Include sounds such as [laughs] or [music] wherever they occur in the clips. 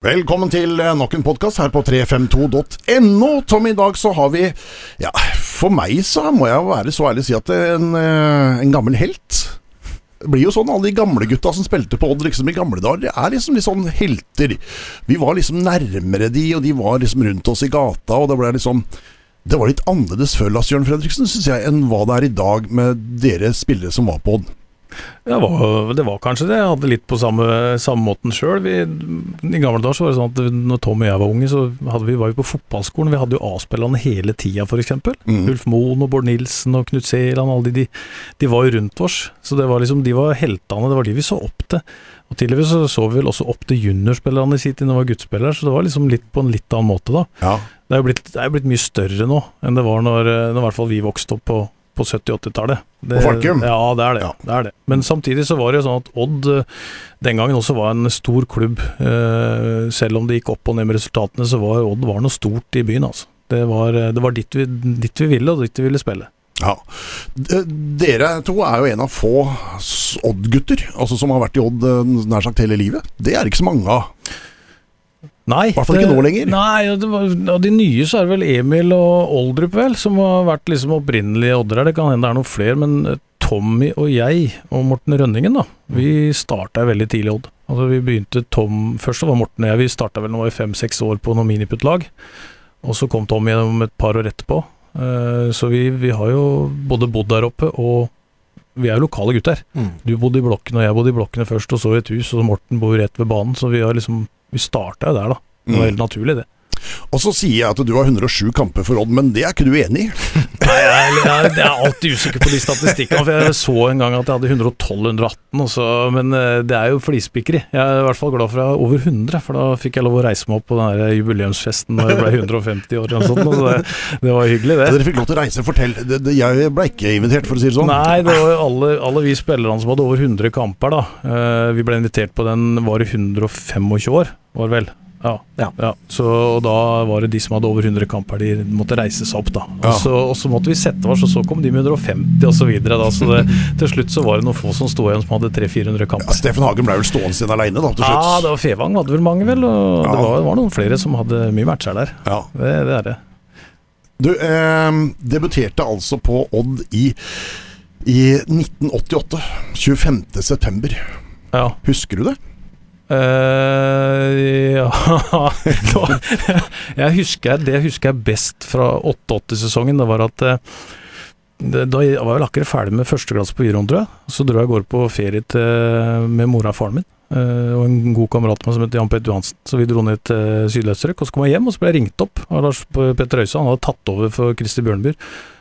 Velkommen til eh, nok en podkast her på 352.no. Tom, i dag så har vi Ja, for meg så må jeg være så ærlig å si at en, eh, en gammel helt. Det blir jo sånn, Alle de gamle gutta som spilte på Odd liksom i gamle dager, det er liksom litt sånn helter. Vi var liksom nærmere de, og de var liksom rundt oss i gata, og det ble liksom Det var litt annerledes før, Lars Jørn Fredriksen, syns jeg, enn hva det er i dag med dere spillere som var på Odd. Det var, det var kanskje det. Jeg hadde litt på samme, samme måten sjøl. I gamle dager så var det sånn at når Tom og jeg var unge, så vi, var vi på fotballskolen. Vi hadde jo A-spillerne hele tida, f.eks. Mm. Ulf Moen og Bård Nilsen og Knut Seland, alle de, de, de, var jo rundt oss. Så det var liksom, de var heltene, det var de vi så opp til. Og Tidligere så, så vi vel også opp til juniorspillerne i sin tid når vi var guttspillere, så det var liksom litt på en litt annen måte, da. Ja. Det er jo blitt, blitt, mye større nå enn det var når, når i hvert fall vi vokste opp på på 70-80-tallet. På Falkum? Ja, det er det, ja. det er det. Men samtidig så var det jo sånn at Odd eh, den gangen også var en stor klubb. Eh, selv om det gikk opp og ned med resultatene, så var Odd var noe stort i byen, altså. Det var, eh, det var dit, vi, dit vi ville, og dit vi ville spille. Ja. Dere to er jo en av få Odd-gutter, altså som har vært i Odd nær sagt hele livet. Det er ikke så mange av. Nei. I hvert fall ikke nå lenger. Nei, Av de nye så er det vel Emil og Oldrup, vel, som har vært liksom opprinnelige oddere. Det kan hende det er noen flere, men eh, Tommy og jeg, og Morten Rønningen, da, vi starta veldig tidlig Odd. Altså vi begynte Tom Først var Morten og jeg, vi starta vel nå i fem-seks år på noe miniputtlag. Og så kom Tommy gjennom et par år etterpå. Uh, så vi, vi, har jo både bodd der oppe og vi er jo lokale gutter. Mm. Du bodde i blokkene, og jeg bodde i blokkene først, og så i et hus, og Morten bor rett ved banen. Så vi har liksom Vi starta jo der, da. Det var mm. helt naturlig, det. Og så sier jeg at du har 107 kamper for Odd, men det er ikke du enig i? [laughs] Nei, jeg, jeg, jeg, er alltid usikker på de statistikkene. For Jeg så en gang at jeg hadde 112-118, men eh, det er jo flispikkeri. Jeg er i hvert fall glad for jeg har over 100, for da fikk jeg lov å reise meg opp på den jubileumsfesten da jeg ble 150 år. Og sånt, og det, det, var hyggelig, det. Ja, dere fikk lov til å reise, fortell. Det, det, jeg ble ikke invitert, for å si det sånn. Nei, det var alle, alle vi spillerne som hadde over 100 kamper, da. Eh, vi ble invitert på den, var i 125 år, var vel. Ja. ja. ja. Så da var det de som hadde over 100 kamper, de måtte reise seg opp, da. Og, så, og så måtte vi sette oss, og så kom de med 150 osv. Så, videre, da. så det, [laughs] til slutt så var det noen få som sto igjen som hadde 300-400 kamper. Steffen Hagen ble vel stående sin aleine, da, til slutt? Ja, det var Fevang hadde vel mange, vel. Og det var, var, noen flere som hadde mye matcher der. Ja. Det, det er det. Du eh, debuterte altså på Odd i, i 1988. 25.9. Ja. Husker du det? Uh, [laughs] ja jeg husker, Det husker jeg best fra 88-sesongen. Det var at det, Da var jeg akkurat ferdig med førsteklasse på videregående, tror jeg. Så dro jeg i går på ferie til, med mora og faren min. Uh, og en god kamerat med som het Jan Petter Johansen. Så vi dro ned til sydøststrøk. Og så kom jeg hjem, og så ble jeg ringt opp av Lars Petter Øysa. Han hadde tatt over for Christer Bjørnbyr.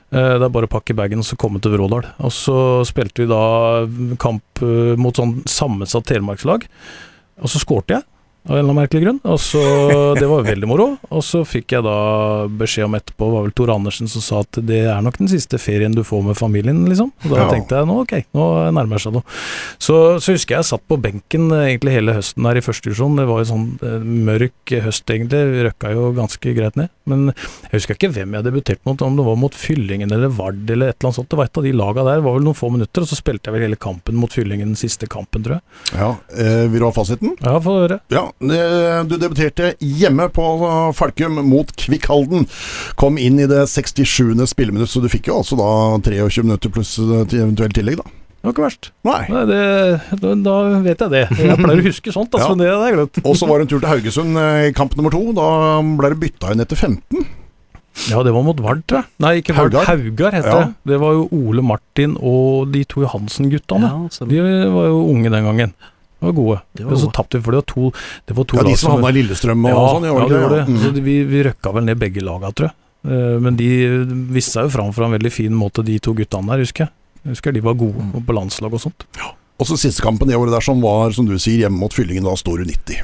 Det er bare å pakke bagen og så komme til Vrådal. Og så spilte vi da kamp mot sånn sammensatt telemarkslag. Og så skårte jeg av en eller annen merkelig grunn. Og så, Det var veldig moro. Og så fikk jeg da beskjed om etterpå, var vel Tor Andersen som sa at det er nok den siste ferien du får med familien, liksom. Og da ja. tenkte jeg nå ok, nå nærmer det seg noe. Så, så, husker jeg jeg satt på benken egentlig hele høsten her i første divisjon. Det var jo sånn eh, mørk høst, egentlig. Vi røkka jo ganske greit ned. Men jeg husker ikke hvem jeg debuterte mot, om det var mot Fyllingen eller Vard eller et eller annet sånt. Det var et av de laga der. Det var vel noen få minutter, og så spilte jeg vel hele kampen mot Fyllingen, den siste kampen, tror jeg. Ja, eh, Vil du ha fasiten? Ja, få høre. Ja, du debuterte hjemme på Falkum mot Kvikkhalden. Kom inn i det 67. spilleminutt, så du fikk jo altså da 23 minutter pluss eventuelt tillegg, da. Var ikke verst. Nei. Nei det, da, da, vet jeg det. Jeg pleier å huske sånt. Altså, [laughs] ja. det, det er. Og så var det en tur til Haugesund eh, i kamp nummer to. Da ble det bytta inn etter 15. Ja, det var mot Vard, tror jeg. Nei, ikke Vard. Haugar, Haugar heter ja. det. Det var jo Ole Martin og de to Johansen-guttene. Ja, de var jo unge den gangen. De var gode. Det var og så tapte vi, for det var to, det var to ja, De som havna i Lillestrøm og ja, sånn? Ja, det gjorde det. Mm. Så vi, vi røkka vel ned begge laga, tror jeg. Eh, men de viste seg jo fram for en veldig fin måte, de to guttene der, husker jeg. Jeg husker de var gode mm. på landslag og sånt. Ja. Og så siste kampen det året der som var, som du sier, hjemme mot Fyllingen. Da står du 90.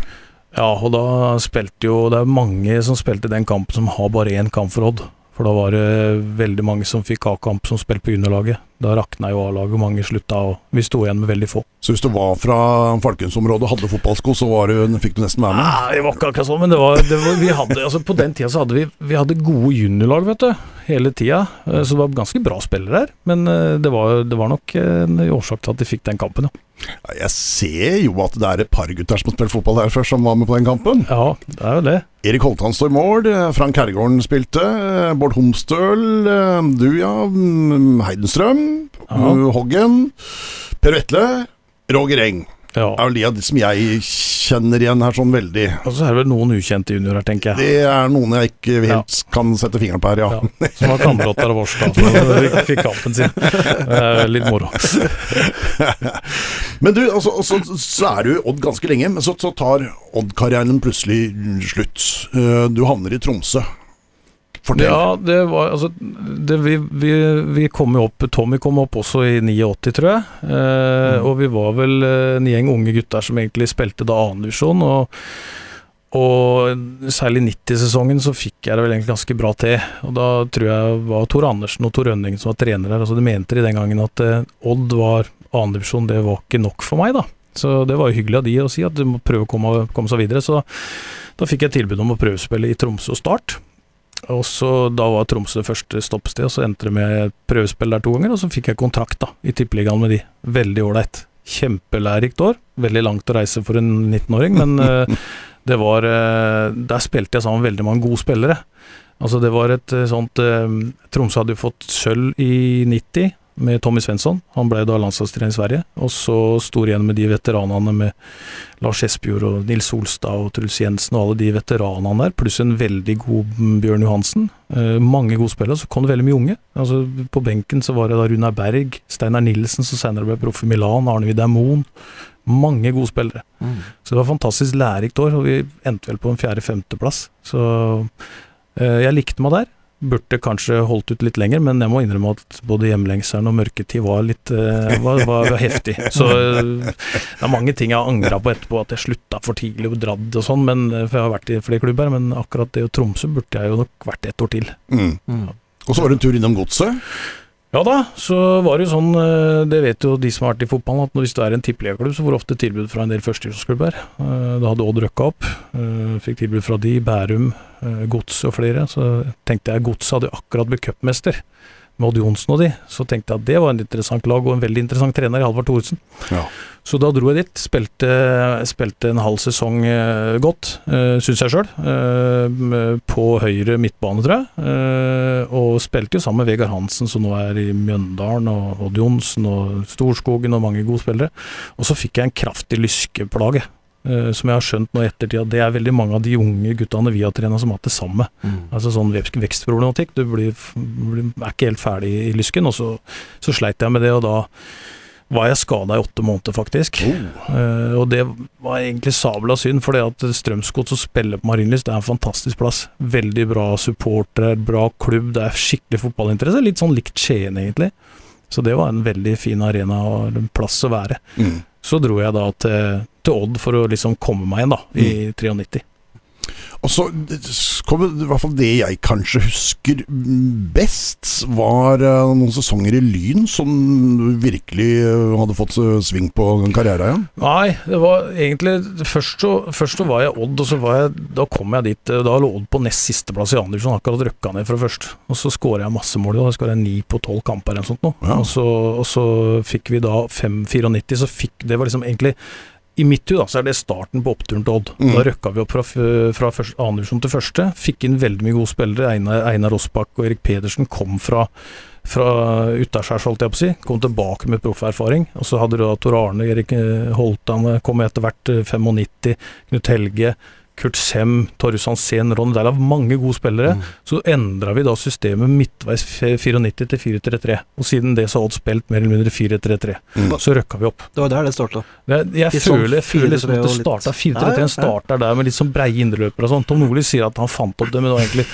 Ja, og da spilte jo Det er mange som spilte den kampen som har bare én kamp for Odd. For da var det veldig mange som fikk A-kamp som spilte på underlaget. Da rakna jo A-laget, mange slutta, og vi sto igjen med veldig få. Så hvis du var fra Falkensområdet og hadde fotballsko, så var du, fikk du nesten være med? Nei, det var ikke akkurat sånn, men det var, det var, vi hadde, altså på den tida så hadde vi, vi hadde gode juniorlag, vet du. Hele tida. Eh, Så det var ganske bra spillere her. Men eh, det var, det var nok en årsak til at de fikk den kampen, ja. Jeg ser jo at det er et par gutter som har spilt fotball her før, som var med på den kampen. Ja, det er jo det. Erik Holtan står i mål, eh, Frank Herregården spilte, Bård Homstøl, du ja, mm, Ja. mm, Hoggen, Per Vetle, Roger Eng. Ja. Det er vel de som jeg kjenner igjen her sånn veldig. Og så er det vel noen ukjente juniorer, tenker jeg. Det er noen jeg ikke helt kan sette fingeren på her, ja. Ja, som var kamerater av oss, da. [laughs] Så fikk kampen sin. Er litt moro. [laughs] Men du, altså, altså, så er du Odd ganske lenge, men så, så tar Odd-karrieren plutselig slutt. Eh, Du havner i Tromsø. Fortell. Ja, det var altså det, vi, vi, vi kom jo opp Tommy kom opp også i 89, tror jeg. Eh, Og vi var vel eh, en gjeng unge gutter som egentlig spilte da annendivisjon. Og, og særlig 90-sesongen så fikk jeg det vel egentlig ganske bra til. Og da tror jeg var Tor Andersen og Tor Rønningen som var trenere her. Altså de mente de den gangen at eh, Odd var annendivisjon, det var ikke nok for meg, da. Så det var jo hyggelig av de å si at du må prøve å komme, komme seg videre. Så da fikk jeg tilbud om å prøvespille i Tromsø Start. Og så Da var Tromsø det første stoppsted, og så endte det med prøvespill der to ganger. Og så fikk jeg kontrakt da, i Tippeligaen med de. Veldig ålreit. Kjempelærerikt år. Veldig langt å reise for en 19-åring, men uh, [laughs] det var uh, Der spilte jeg sammen veldig mange gode spillere. Altså Det var et eh, sånt Tromsø hadde jo fått sølv i 90 med Tommy Svensson. Han ble da landslagstrener i Sverige. Og så sto igjen med de veteranene med Lars Espejord og Nils Solstad og Truls Jensen og alle de veteranene der, pluss en veldig god Bjørn Johansen. Eh, mange gode spillere. Så kom det veldig mye unge. Altså På benken så var det da Runar Berg, Steinar Nilsen, som senere ble proff i Milan, Arne Vidar Moen. Mange gode spillere. Så det var fantastisk lærerikt år, og vi endte vel på en fjerde-femteplass. Så eh, jeg likte meg der. Burde kanskje holdt ut litt lenger, men jeg må innrømme at både hjemlengselen og mørketid var litt eh, var, var, var heftig. Så eh, det er mange ting jeg har angra på etterpå, at jeg slutta for tidlig og dradd og sånn, men eh, for jeg har vært i flere klubber. Men akkurat det å Tromsø burde jeg jo nok vært et år til. Mm. Og så var det en tur innom Godset. Ja da, så var det jo sånn, eh, det vet jo de som har vært i fotballen, at hvis du er en tippeligaklubb, så får du ofte tilbud fra en del førstedivisjonsklubber. Eh, Da hadde Odd røkka opp, eh, fikk tilbud fra de, Bærum, Gods og flere. Så tenkte jeg Gods hadde akkurat blitt cupmester med Odd Johnsen og de, så tenkte jeg at det var en interessant lag og en veldig interessant trener i Halvard Thoresen. Ja. Så da dro jeg dit. Spilte, spilte en halv sesong eh, godt, uh, syns jeg sjøl. på høyre midtbane, tror jeg. Eh, og spilte jo sammen med Vegard Hansen, som nå er i Mjøndalen, og Odd Johnsen og Storskogen og mange gode spillere. Og så fikk jeg en kraftig lyskeplage. eh, som jeg har skjønt nå i ettertid, at det er veldig mange av de unge guttene vi har trena som har hatt det samme. Altså sånn vekst- vekstproblematikk. Du blir, blir, er ikke helt ferdig i lysken. Og så, så sleit jeg med det, og da var jeg skada i åtte måneder, faktisk. Oh. Uh, og det var egentlig sabla synd, for det at Strømsgodt som spiller på Marienlyst, det er en fantastisk plass. Veldig bra supportere, bra klubb, det er skikkelig fotballinteresse. Litt sånn likt Skien, egentlig. Så det var en veldig fin arena og en plass å være. Mm. Så dro jeg da til, til Odd for å liksom komme meg igjen, da, i 93. Og så det i hvert fall det jeg kanskje husker best, var eh, noen sesonger i Lyn som virkelig eh, hadde fått eh, sving på karrieren igjen. Nei, det var egentlig Først så, først så var jeg Odd, og så var jeg Da kom jeg dit Da lå Odd på nest sisteplass i Andersson, akkurat røkka ned fra først. Og så skåra jeg masse mål, da skåra jeg ni på tolv kamper eller noe sånt nå. Ja. Og, så, og så fikk vi da 5-94, så fikk Det var liksom egentlig i mitt hud så er det starten på oppturen til Odd. Mm. Da røkka vi opp fra, fra første- andre divisjon til første. Fikk inn veldig mye gode spillere. Einar, Einar Rossbakk og Erik Pedersen kom fra, fra utaskjærs, holdt jeg på å si. Kom tilbake med profferfaring. Og så hadde du da Tor Arne, Erik eh, Holtan eh, kom etter hvert, eh, 95, Knut Helge. Kurt Sem, Torjus Hansen, Ronny Deilav, mange gode spillere. Så endra vi da systemet midtveis 94 til 4-3-3. Og siden det så har Odd spilt mer eller mindre 4-3-3. Mm. Så røkka vi opp. Det var der det starta. Jeg, jeg sånn føler, jeg føler liksom at det 4-3 og litt- starta 4-3-3 Ja, ja, ja. starter der med litt sånn breie indreløpere og sånn. Tom Nordli sier at han fant opp det, men det var egentlig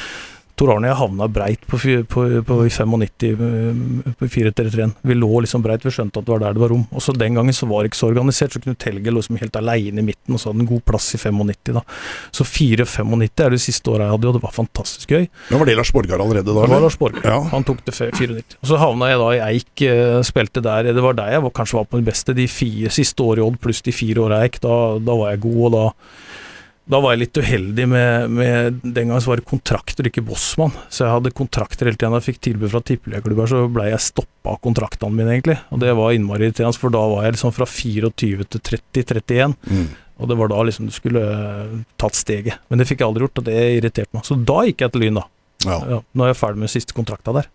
Tor Arne og jeg havna breit på, på, på 95 eh, på 4-3-3-en. Vi lå liksom breit, vi skjønte at det var der det var rom. Og så Den gangen så var det ikke så organisert, så Knut Helge lå liksom helt aleine i midten, og så hadde han god plass i 95. da. Så 4-95 er det siste året jeg hadde, og det var fantastisk gøy. Men Var det Lars Borgar allerede da? Det var? Lars Borgar, Ja. Han tok det fe- 94. Og så havna jeg da i Eik, eh, spilte der. Det var der jeg var, kanskje var på det beste. De fire siste året i Odd pluss de fire åra i Eik. Da, da var jeg god, og da da var jeg litt uheldig med, med Den gangen var det kontrakter, ikke Bossmann. Så jeg hadde kontrakter hele tiden. Da jeg fikk tilbud fra tippeligaklubber, så ble jeg stoppa av kontraktene mine, egentlig. Og det var innmari irriterende, for da var jeg liksom fra 24 til 30-31. Mm. Og det var da liksom du skulle eh, tatt steget. Men det fikk jeg aldri gjort, og det irriterte meg. Så da gikk jeg til Lyn, da. Ja. Ja, nå er jeg ferdig med siste kontrakta der.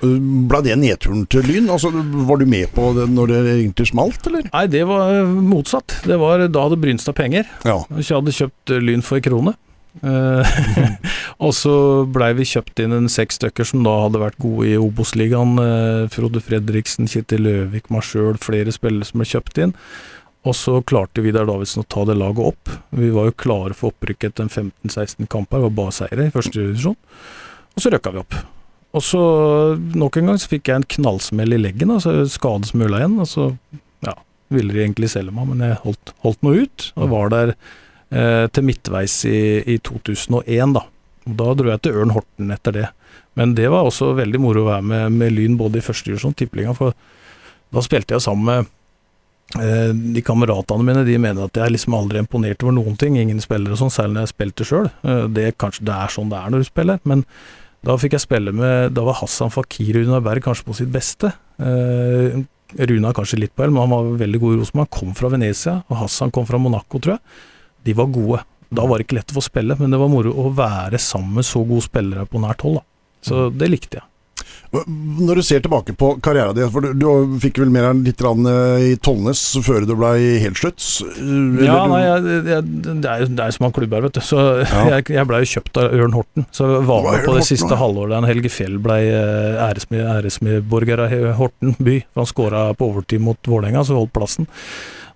Ble det nedturen til Lyn? Altså, var du med på det når det egentlig smalt, eller? Nei, det var eh, motsatt. Det var Da hadde Brynstad penger. Ja. Jeg hadde kjøpt eh, Lyn for en krone. Eh, [laughs] og så blei vi kjøpt inn en seks stykker som da hadde vært gode i Obos-ligaen. Eh, Frode Fredriksen, Kittil Løvik, meg sjøl, flere spillere som ble kjøpt inn. Og så klarte Vidar Davidsen å ta det laget opp. Vi var jo klare for opprykk etter en 15-16 kamper, det var bare seire i første divisjon. Og så røkka vi opp. Og så nok en gang så fikk jeg en knallsmell i leggen, altså skadesmulla igjen. Og så ja, ville de egentlig selge meg, men jeg holdt, holdt noe ut. Og var der eh, til midtveis i, i 2001, da. Og da dro jeg til Ørn Horten etter det. Men det var også veldig moro å være med, med Lyn både i første divisjon og tippeligaen, for da spilte jeg sammen med eh, de kameratene mine de mener at jeg liksom aldri er imponert over noen ting, ingen spillere og sånn, særlig når jeg spilte sjøl. Det, kanskje det er sånn det er når du spiller, men da fikk jeg spille med Da var Hassan Fakir og Runar Berg kanskje på sitt beste. Eh, Runa kanskje litt på hell, men han var veldig god i Rosenborg. Han kom fra Venezia, og Hassan kom fra Monaco, tror jeg. De var gode. Da var det ikke lett å få spille, men det var moro å være sammen med så gode spillere på nært hold. Da. Så det likte jeg. Når du ser tilbake på karrieren din, for du, du fikk vel mer enn litt eh, i Tollnes før du ble helt slutt? Ja, nei, jeg, jeg, det er det er som han klubber, vet du. Så Ja. [laughs] jeg, jeg blei jo kjøpt av Ørn Horten. Så jeg var med på det siste ja. halvåret da Helge Fjell blei eh, æresmedborger av Horten by. For han skåra på overtid mot Vålerenga, så holdt plassen.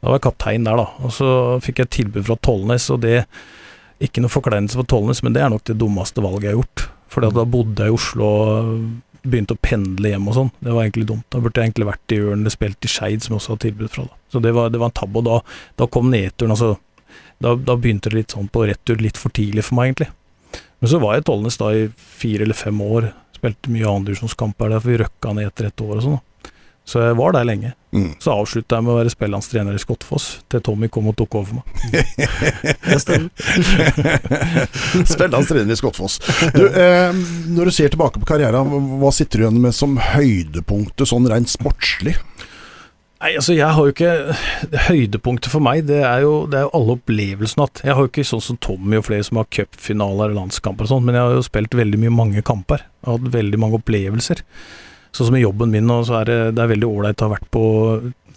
Da var jeg kaptein der, da. Og så fikk jeg tilbud fra Tollnes, og det Ikke noe forkleinelse for Tollnes, men det er nok det dummeste valget jeg har gjort. For da bodde jeg i Oslo begynte å pendle hjem og sånn. Det var egentlig dumt. Da burde jeg egentlig vært i Ørn, spilt i Skeid, som jeg også har tilbud fra. da. Så det var, det var en tabbe, og da, da kom nedturen. altså da, da begynte det litt sånn på retur litt for tidlig for meg, egentlig. Men så var jeg i Tollnes da i fire eller fem år. Spilte mye andredivisjonskamper der, for vi røkka ned etter et år og sånn. Så jeg var der lenge. Mm. Så avslutta jeg med å være spillandstrener i Skottfoss, til Tommy kom og tok over for meg. [laughs] Det stemmer. [laughs] I Skottfoss. Du, eh, når du ser tilbake på karrieren, hva sitter du igjen med som høydepunktet, sånn rent sportslig? Nei, altså jeg har jo ikke Høydepunktet for meg, det er jo, det er jo alle opplevelsene at Jeg har jo ikke sånn som Tommy og flere som har cupfinaler og landskamper og sånn, men jeg har jo spilt veldig mye mange kamper. Jeg har hatt veldig mange opplevelser. Sånn som i jobben min nå, så er det, det er veldig ålreit å ha vært på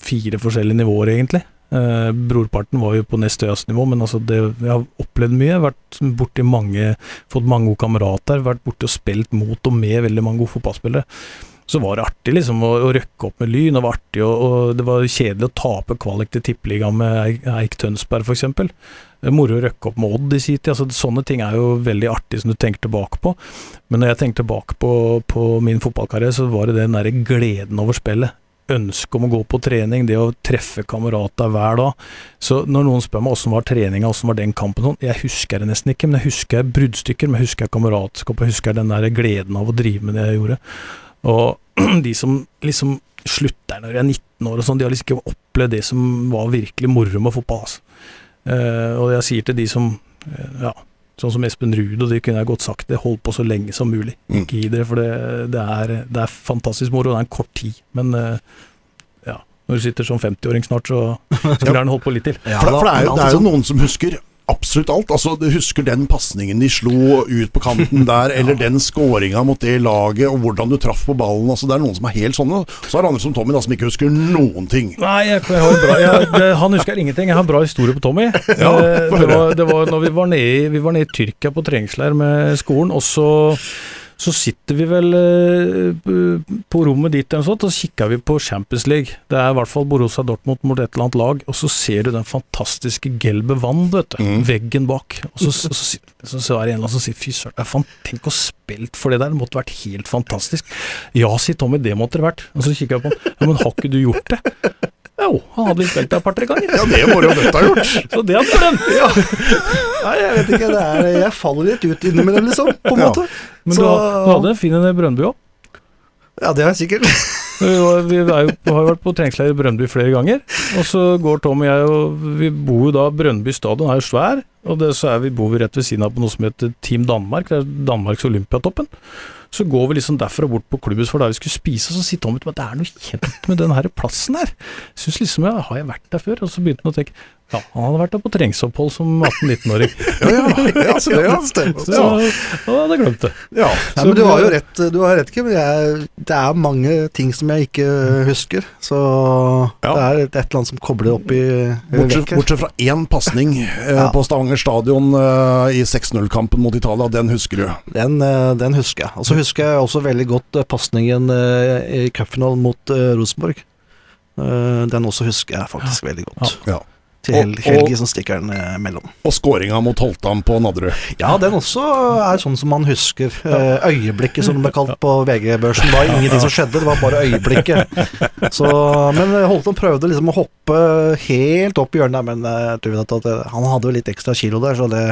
fire forskjellige nivåer, egentlig. Eh, brorparten var jo på nest høyeste nivå, men altså det, jeg har opplevd mye. Vært borti mange, fått mange gode kamerater. Vært borti og spilt mot og med veldig mange gode fotballspillere. Så var det artig liksom å, å røkke opp med Lyn, og, artig, og, og det var kjedelig å tape kvalik til tippeligaen med Eik, Tønsberg f.eks. Moro å røkke opp med Odd i sin tid. Altså, sånne ting er jo veldig artig som du tenker tilbake på. Men når jeg tenker tilbake på, på min fotballkarriere, så var det den derre gleden over spillet. Ønsket om å gå på trening, det å treffe kamerater hver dag. Så når noen spør meg åssen var treninga, åssen var den kampen, sånn, jeg husker det nesten ikke, men jeg husker bruddstykker, men jeg husker kameratskap, jeg husker den der gleden av å drive med det jeg gjorde. Og [clears throat] de som liksom slutter når de er 19 år og sånn, de har liksom ikke opplevd det som var virkelig moro med fotball. Altså. Uh, og jeg sier til de som uh, ja, sånn som Espen Ruud, og det kunne jeg godt sagt, det hold på så lenge som mulig. Mm. Ikke gi dere, for det, det, er, det er fantastisk moro, det er en kort tid. Men uh, ja, når du sitter som 50-åring snart, så skulle [laughs] gjerne holdt på litt til. Ja, For, det, for det, er jo, det er altså, jo noen som husker absolutt alt. Altså, Du husker den pasningen de slo ut på kanten [laughs] der, eller den skåringa mot det laget, og hvordan du traff på ballen. Altså, Det er noen som er helt sånne. Så er det andre som Tommy, da, som ikke husker noen ting. Nei, jeg, jeg har bra, jeg, han husker ingenting. Jeg har en bra historie på Tommy. [laughs] Ja, Eh, det, var, det var når vi var nede, vi var nede i Tyrkia på treningsleir med skolen, og så Så sitter vi vel eh, på rommet ditt eller sånt, og så kikker vi på Champions League. Det er i hvert fall Borussia Dortmund mot et eller annet lag, og så ser du den fantastiske gelbe vann, vet du. Mm. Veggen bak. Og så, så, så, så, så er det en eller annen som sier fy søren, tenk å spilt for det der, det måtte vært helt fantastisk. Ja, sier Tommy, det måtte det vært. Og så kikker jeg på han, ja, men har ikke du gjort det? Jo, han hadde spilt det et par-tre ganger. Ja, det må jo nødt ha gjort. Så det hadde glemt. Ja. Nei, jeg vet ikke. Det er, jeg faller litt ut innimellom, liksom. På en Ja. måte. Men Så- du, hadde en fin en i Brøndby òg. Ja, det er sikkert. Vi, var- vi er jo, har jo vært på treningsleir i Brøndby flere ganger. Og så går Tom og jeg og Vi bor jo da Brøndby stadion er jo svær, og det, så er vi, bor vi rett ved siden av på noe som heter Team Danmark. Det er Danmarks Olympiatoppen. Så går vi liksom derfra bort på klubbhus for da vi skulle spise, og så sier Tommy til meg det er noe kjent med den her plassen her. Syns liksom jeg har jeg vært der før? Og så begynte han å tenke ja, han hadde vært der på treningsopphold som 18-19-åring. [laughs] Ja, ja, ja, så det, ja. stemmer. Så han hadde glemt det. ja. Nei, men du har jo rett, du har rett Kim. Jeg, det er mange ting som jeg ikke husker. Så Ja. det er et eller annet som kobler opp i Bortsett, bortsett fra én pasning eh, [laughs] Ja. på Stavanger stadion eh, i 6-0-kampen mot Italia, den husker du. Den, eh, den husker jeg. Og så husker jeg også veldig godt eh, pasningen i cupfinalen mot Rosenborg. Den også husker jeg faktisk veldig godt. Ja. Til Hel Helgi som stikker den eh, mellom. Og skåringa mot Holtan på Nadderud. Ja, den også er sånn som man husker. Eh, Øyeblikket, som det ble kalt på VG-børsen. Det var ingenting som skjedde, det var bare øyeblikket. Så, men Holton prøvde liksom å hoppe helt opp i hjørnet, men eh, at, han hadde jo litt ekstra kilo der, så det,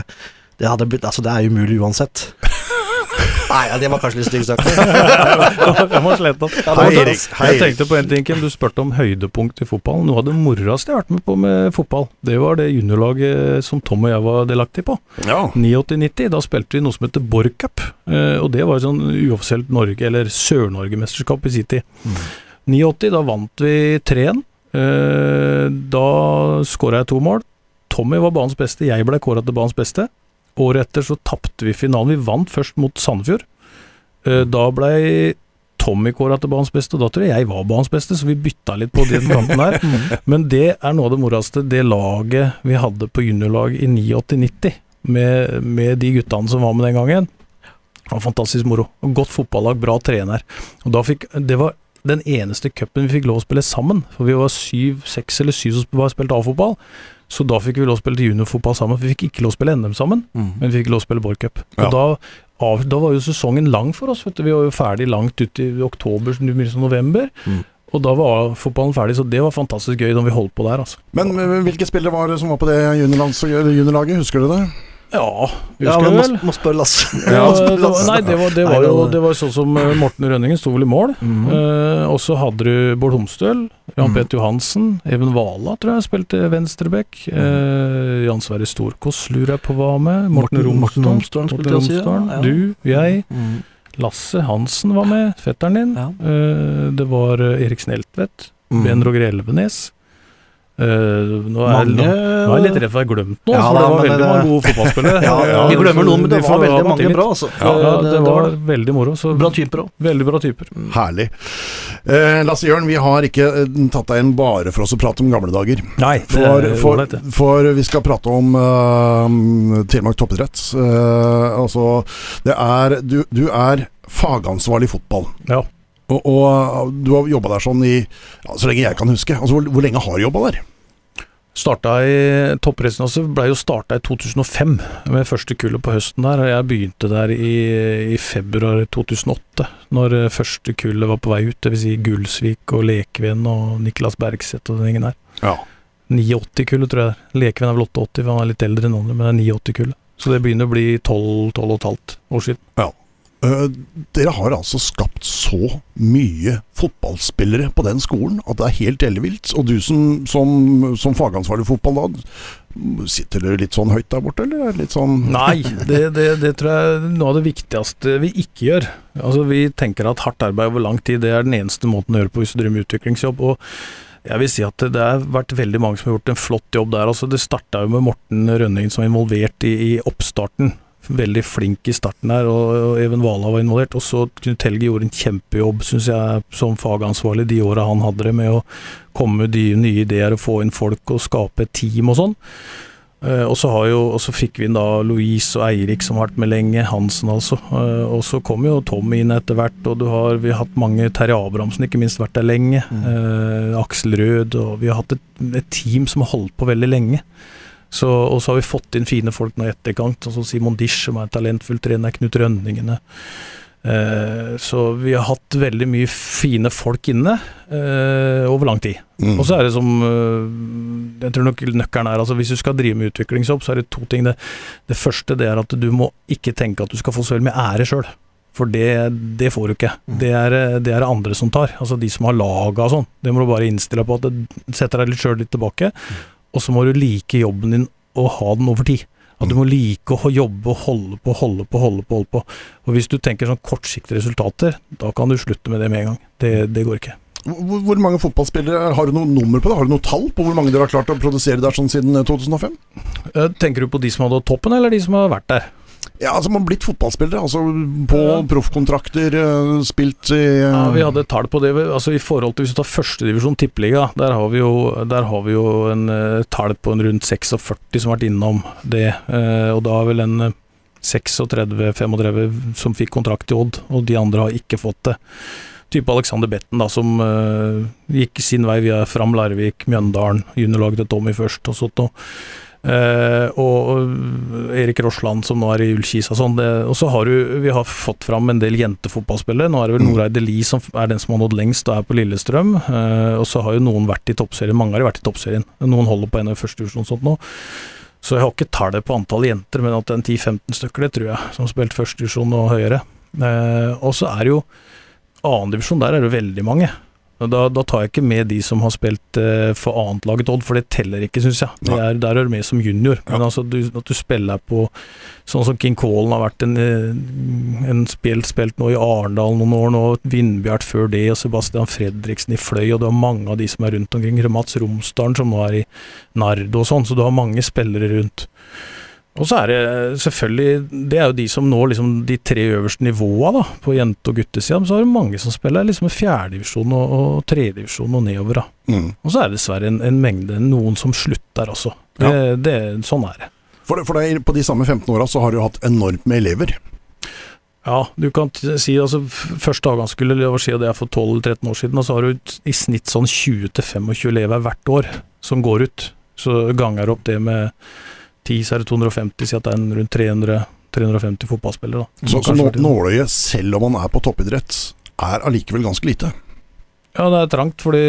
det blitt Altså, det er umulig uansett. Nei, ja, det var kanskje litt stygt sagt. [laughs] Jeg må slette opp. Hei, Erik. Hei, Jeg tenkte på en ting, Kim. Du spurte om høydepunkt i fotball. Noe av det moroeste jeg har vært med på med fotball, det var det juniorlaget som Tom og jeg var delaktig på. Ja. 89-90. Da spilte vi noe som heter Borg Cup. Eh, og det var et sånn uoffisielt Norge, eller Sør-Norge-mesterskap i sin tid. 89, da vant vi 3-1. Eh, da skåra jeg to mål. Tommy var banens beste, jeg ble kåra til banens beste. Året etter så tapte vi finalen. Vi vant først mot Sandefjord. Eh, da blei Tommy kåra til banens beste, og da tror jeg jeg var banens beste, så vi bytta litt på den kanten her. [laughs] Men det er noe av det moroeste. Det laget vi hadde på juniorlag i 89-90, med, med de guttene som var med den gangen, det var fantastisk moro. Godt fotballag, bra trener. Og da fikk, det var den eneste cupen vi fikk lov å spille sammen. For vi var syv, seks eller syv som var spilt A-fotball. Så da fikk vi lov å spille juniorfotball sammen. Vi fikk ikke lov å spille NM sammen, men vi fikk lov å spille Borg Cup. Ja. Og da, av, da var jo sesongen lang for oss. Vet du. Vi var jo ferdig langt ut i oktober, begynnelsen av november. Mm. Og da var fotballen ferdig, så det var fantastisk gøy da vi holdt på der, altså. Men hvilke spillere var det som var på det juniorlaget, husker du det? Ja, Ja, men må, må spørre Lasse. Ja, [laughs] det var, nei, det var, det var jo det- var sånn som eh, Morten Rønningen sto vel i mål. Mhm. Eh, og så hadde du Bård Homstøl, Jan Mhm. Peter Johansen, Even Vala tror jeg spilte venstrebekk. Eh, Jan Sverre Storkås lurer jeg på hva med. Morten Morten- Romsdalen. Spilte ja. Ja. Du, jeg. Mm. Lasse Hansen var med, fetteren din. Ja. Eh, det var eh, Erik Sneltvedt. Mm. Ben Roger Elvenes. Eh, nå, er, Mange nå, nå er jeg litt redd for at jeg har glemt noe, Ja, for det var veldig det- mange gode fotballspillere. Ja, [laughs] Ja, vi glemmer noen, men det var veldig mange bra, altså. Ja, det, det var var veldig moro. Så bra typer òg. Veldig bra typer. Herlig. Eh, Lasse Jørn, vi har ikke eh, tatt deg inn bare for oss å prate om gamle dager. Nei, For, for, for vi skal prate om uh, Telemark toppidrett. Uh, altså, det er Du, du er fagansvarlig i fotball. Ja. Og, og du har jobba der sånn i ja, så lenge jeg kan huske. Altså, hvor, hvor lenge har du jobba der? Starta i Toppidrettsgymnaset ble jo starta i 2005, med første kullet på høsten der. Og jeg begynte der i, i februar 2008, når eh, første kullet var på vei ut. Dvs. Si Gullsvik og Lekven og Niklas Bergseth og den gjengen der. Ja. 89-kullet, tror jeg. Lekven er vel 88, for han er litt eldre enn andre, men det er 89-kullet. Så det begynner å bli 12-12,5 år siden. Eh, dere har altså skapt så mye fotballspillere på den skolen at det er helt ellevilt. Og du som, som, som fagansvarlig fotball da, sitter du litt sånn høyt der borte, eller er litt sånn Nei, [laughs] det, det, det tror jeg er noe av det viktigste vi ikke gjør. Altså Vi tenker at hardt arbeid over lang tid det er den eneste måten å gjøre på hvis du driver med utviklingsjobb. og jeg vil si at det, har vært veldig mange som har gjort en flott jobb der. Altså Det starta jo med Morten Rønningen som var involvert i, i oppstarten. Veldig flink i starten her, og, Even Vala var involvert. Og så Knut Helge gjorde en kjempejobb, syns jeg, som fagansvarlig de åra han hadde det, med å komme med de nye ideer og få inn folk og skape et team og sånn. Eh, og så har jo, og så fikk vi inn da Louise og Eirik som har vært med lenge, Hansen altså. Eh, og så kom jo Tom inn etter hvert, og du har, vi har hatt mange Terje Abrahamsen ikke minst vært der lenge. Eh, Aksel Rød, og vi har hatt et, et team som har holdt på veldig lenge. Så, og så har vi fått inn fine folk nå i etterkant, sånn som Simon Dish, som er en talentfull trener, Knut Rønningene. Eh, så vi har hatt veldig mye fine folk inne eh, over lang tid. Mm. Og så er det som eh, Jeg tror nok nøkkelen er altså Hvis du skal drive med utviklingsjobb, så er det to ting. Det, det første det er at du må ikke tenke at du skal få så veldig mye ære sjøl. For det, det får du ikke. Det er det er andre som tar. Altså de som har laga og sånn. Det må du bare innstille på at det setter deg litt sjøl litt tilbake. Og så må du like jobben din og ha den over tid. At du må like å jobbe og holde på, holde på, holde på. holde på. Og Hvis du tenker sånn kortsiktige resultater, da kan du slutte med det med en gang. Det, det går ikke. Hvor, hvor mange fotballspillere Har du noe nummer på det? Har du noe tall på hvor mange dere har klart å produsere der sånn siden eh, 2005? Eh, Tenker du på de som hadde toppen, eller de som har vært der? Ja, altså Man har blitt fotballspillere. Altså På Ja. proffkontrakter, eh, spilt i eh, Ja, Vi hadde tall på det. altså I forhold til Hvis du tar førstedivisjon tippeliga, der har vi jo, der har vi jo en uh, tall på en rundt 46 som har vært innom det. Uh, og da er vel en eh, 36-35 som fikk kontrakt i Odd, og de andre har ikke fått det. Type Alexander Betten, da, som uh, gikk sin vei via Fram Larvik, Mjøndalen, juniorlaget til Tommy først og sånt noe. Eh, og og Erik Rosland som nå er i Ullkisa sånn. Og så har du Vi har fått fram en del jentefotballspillere. Nå er det vel Noreide Lie som er den som har nådd lengst og er på Lillestrøm. Eh, og så har jo noen vært i toppserien. Mange har vært i toppserien. Noen holder på en av første divisjon og sånt nå. Så jeg har ikke tallet på antall jenter, men at det er en 10-15 stykker, det tror jeg, som har spilt førstedivisjon og høyere. Eh, og så er det jo annendivisjon, der er det veldig mange. Da, da tar jeg ikke med de som har spilt eh, for annetlaget Odd, for det teller ikke, syns jeg. Det er, der er du med som junior. Men altså, du, at du spiller på Sånn som King Callen har vært en, eh, en spilt, spilt nå i Arendal noen år nå, Vindbjart før det, og Sebastian Fredriksen i Fløy, og du har mange av de som er rundt omkring. Mats Romsdalen som nå er i Nardo og sånn, så du har mange spillere rundt. Og så er det selvfølgelig Det er jo de som når liksom de tre øverste nivåa da, på jente- og guttesida. Men så er det mange som spiller liksom fjerdedivisjon og, og tredjedivisjon og nedover. da. mm. Og så er det dessverre en, en mengde, noen som slutter også. Det, det, sånn er det. For, for deg, På de samme 15 åra så har du hatt enormt med elever. Ja, du kan si altså første avgangsskole, la oss si at det er for 12-13 år siden, og så har du i snitt sånn 20-25 elever hvert år som går ut. Så ganger opp det med 10, så er det 250, si at det er rundt 300 350 fotballspillere. da. Så, så nå, nåløyet, selv om man er på toppidrett, er allikevel ganske lite. Ja, det er trangt, fordi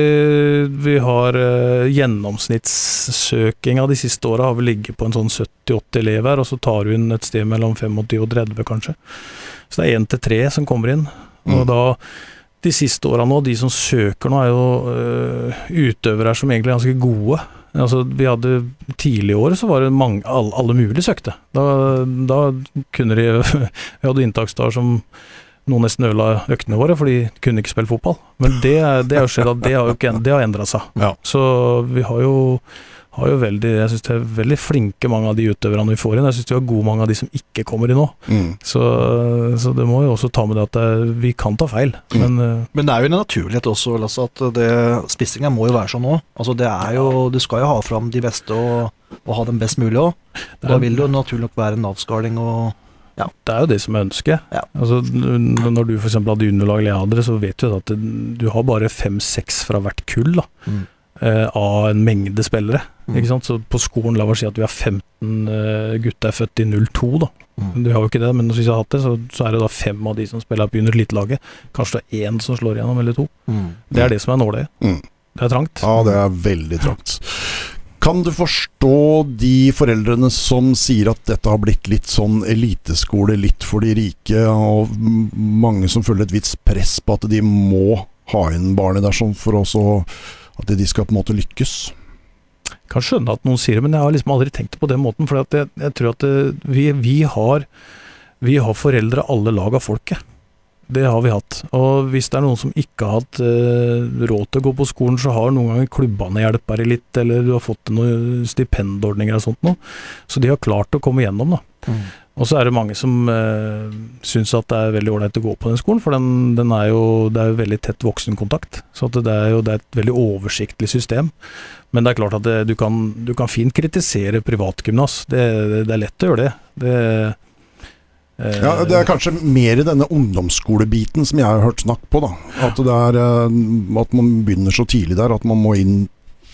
vi har eh, gjennomsnittssøkinga de siste åra har vel ligget på en sånn 70-80 elever, og så tar du inn et sted mellom 25 og 30, kanskje. Så det er én til tre som kommer inn. Og Mm. da de siste åra nå, de som søker nå, er jo øh, utøvere som egentlig er ganske gode. Altså, vi hadde Tidlig i året så var det mange, alle, alle mulige søkte. Da, da kunne de [laughs] Vi hadde inntaksdager som noen nesten ødela øktene våre, for de kunne ikke spille fotball. Men det, er- det har jo skjedd at det har jo ikke det har endra seg. Ja. Så vi har jo, har jo veldig Jeg syns de er veldig flinke, mange av de utøverne vi får inn. Jeg syns de har gode mange av de som ikke kommer inn nå. Mm. Så, så det må jo også ta med det at det, vi kan ta feil, men øh, Men det er jo en naturlighet også, Lasse, at det, spissinga må jo være sånn nå. Altså det er jo, Du skal jo ha fram de beste og, og ha dem best mulig òg. Da er- vil det jo naturlig nok være en avskaling og ja. Det er jo det som er ønsket. Ja. Altså, når du f.eks. hadde hadde det, så vet du at du har bare fem-seks fra hvert kull da, mm. Eh, av en mengde spillere. Mm. Ikke sant? Så på skolen, la oss si at vi har 15 uh, gutter født i 02, da. Mm. Du har jo ikke det, men hvis vi har hatt det, så, så er det da fem av de som spiller på under elitelaget. Kanskje det er én som slår igjennom, eller to. Mm. Det er det som er nåløyet. Mm. Det er trangt. Ja, det er veldig trangt. Kan du forstå de foreldrene som sier at dette har blitt litt sånn eliteskole, litt for de rike, og mange som føler et visst press på at de må ha inn barnet der sånn for også at de skal på en måte lykkes? Jeg kan skjønne at noen sier det, men jeg har liksom aldri tenkt det på den måten. For jeg, jeg tror at det, vi, vi, har, vi har foreldre alle lag av folket. Det har vi hatt. Og hvis det er noen som ikke har hatt eh, råd til å gå på skolen, så har noen ganger klubbene hjulpet deg litt, eller du har fått noen stipendordninger og sånt noe. Så de har klart å komme gjennom, da. Mm. Og så er det mange som eh, syns at det er veldig ålreit å gå på den skolen, for den, den er jo, det er jo veldig tett voksenkontakt. Så det er jo det er et veldig oversiktlig system. Men det er klart at det, du, kan, du, kan, fint kritisere privatgymnas. Det, det, det, er lett å gjøre det. det uh, ja, Det er kanskje mer i denne ungdomsskolebiten som jeg har hørt snakk på. da. At, er, uh, at man begynner så tidlig der at man må inn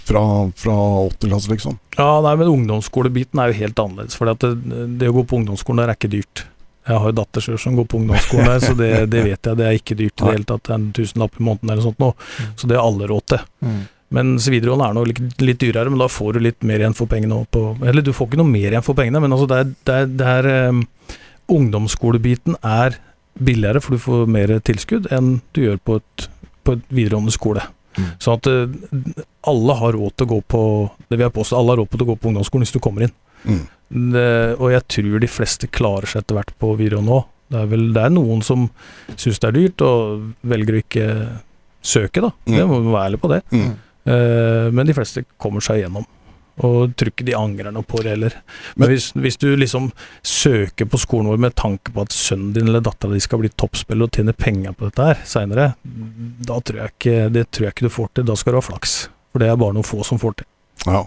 fra, fra 8. klasse, liksom. Ja, nei, men ungdomsskolebiten er jo helt annerledes. For det, det, å gå på ungdomsskolen der er ikke dyrt. Jeg har jo datter selv som går på ungdomsskolen der, så det, [laughs] det, vet jeg. Det er ikke dyrt i det hele tatt. En tusenlapp i måneden eller sånt nå. Mm. Så det har alle råd til. Mm. Men videregående er nok litt, litt, dyrere, men da får du litt mer igjen for pengene. På, eller du får ikke noe mer igjen for pengene, men altså det er, det er, det er um, Ungdomsskolebiten er billigere, for du får mer tilskudd enn du gjør på et, på et videregående skole. Mm. Sånn at uh, alle har råd til å gå på det vil jeg påstå, alle har råd til å gå på ungdomsskolen hvis du kommer inn. Mm. Det, og jeg tror de fleste klarer seg etter hvert på videregående òg. Det er vel det er noen som syns det er dyrt og velger å ikke søke, da. Mm. Det må være ærlig på det. Uh, men de fleste kommer seg igjennom. Og tror ikke de angrer noe på det heller. Men, Men hvis, hvis, du liksom søker på skolen vår med tanke på at sønnen din eller dattera di skal bli toppspiller og tjene penger på dette her seinere, da tror jeg ikke det tror jeg ikke du får til. Da skal du ha flaks. For det er bare noen få som får til. Ja.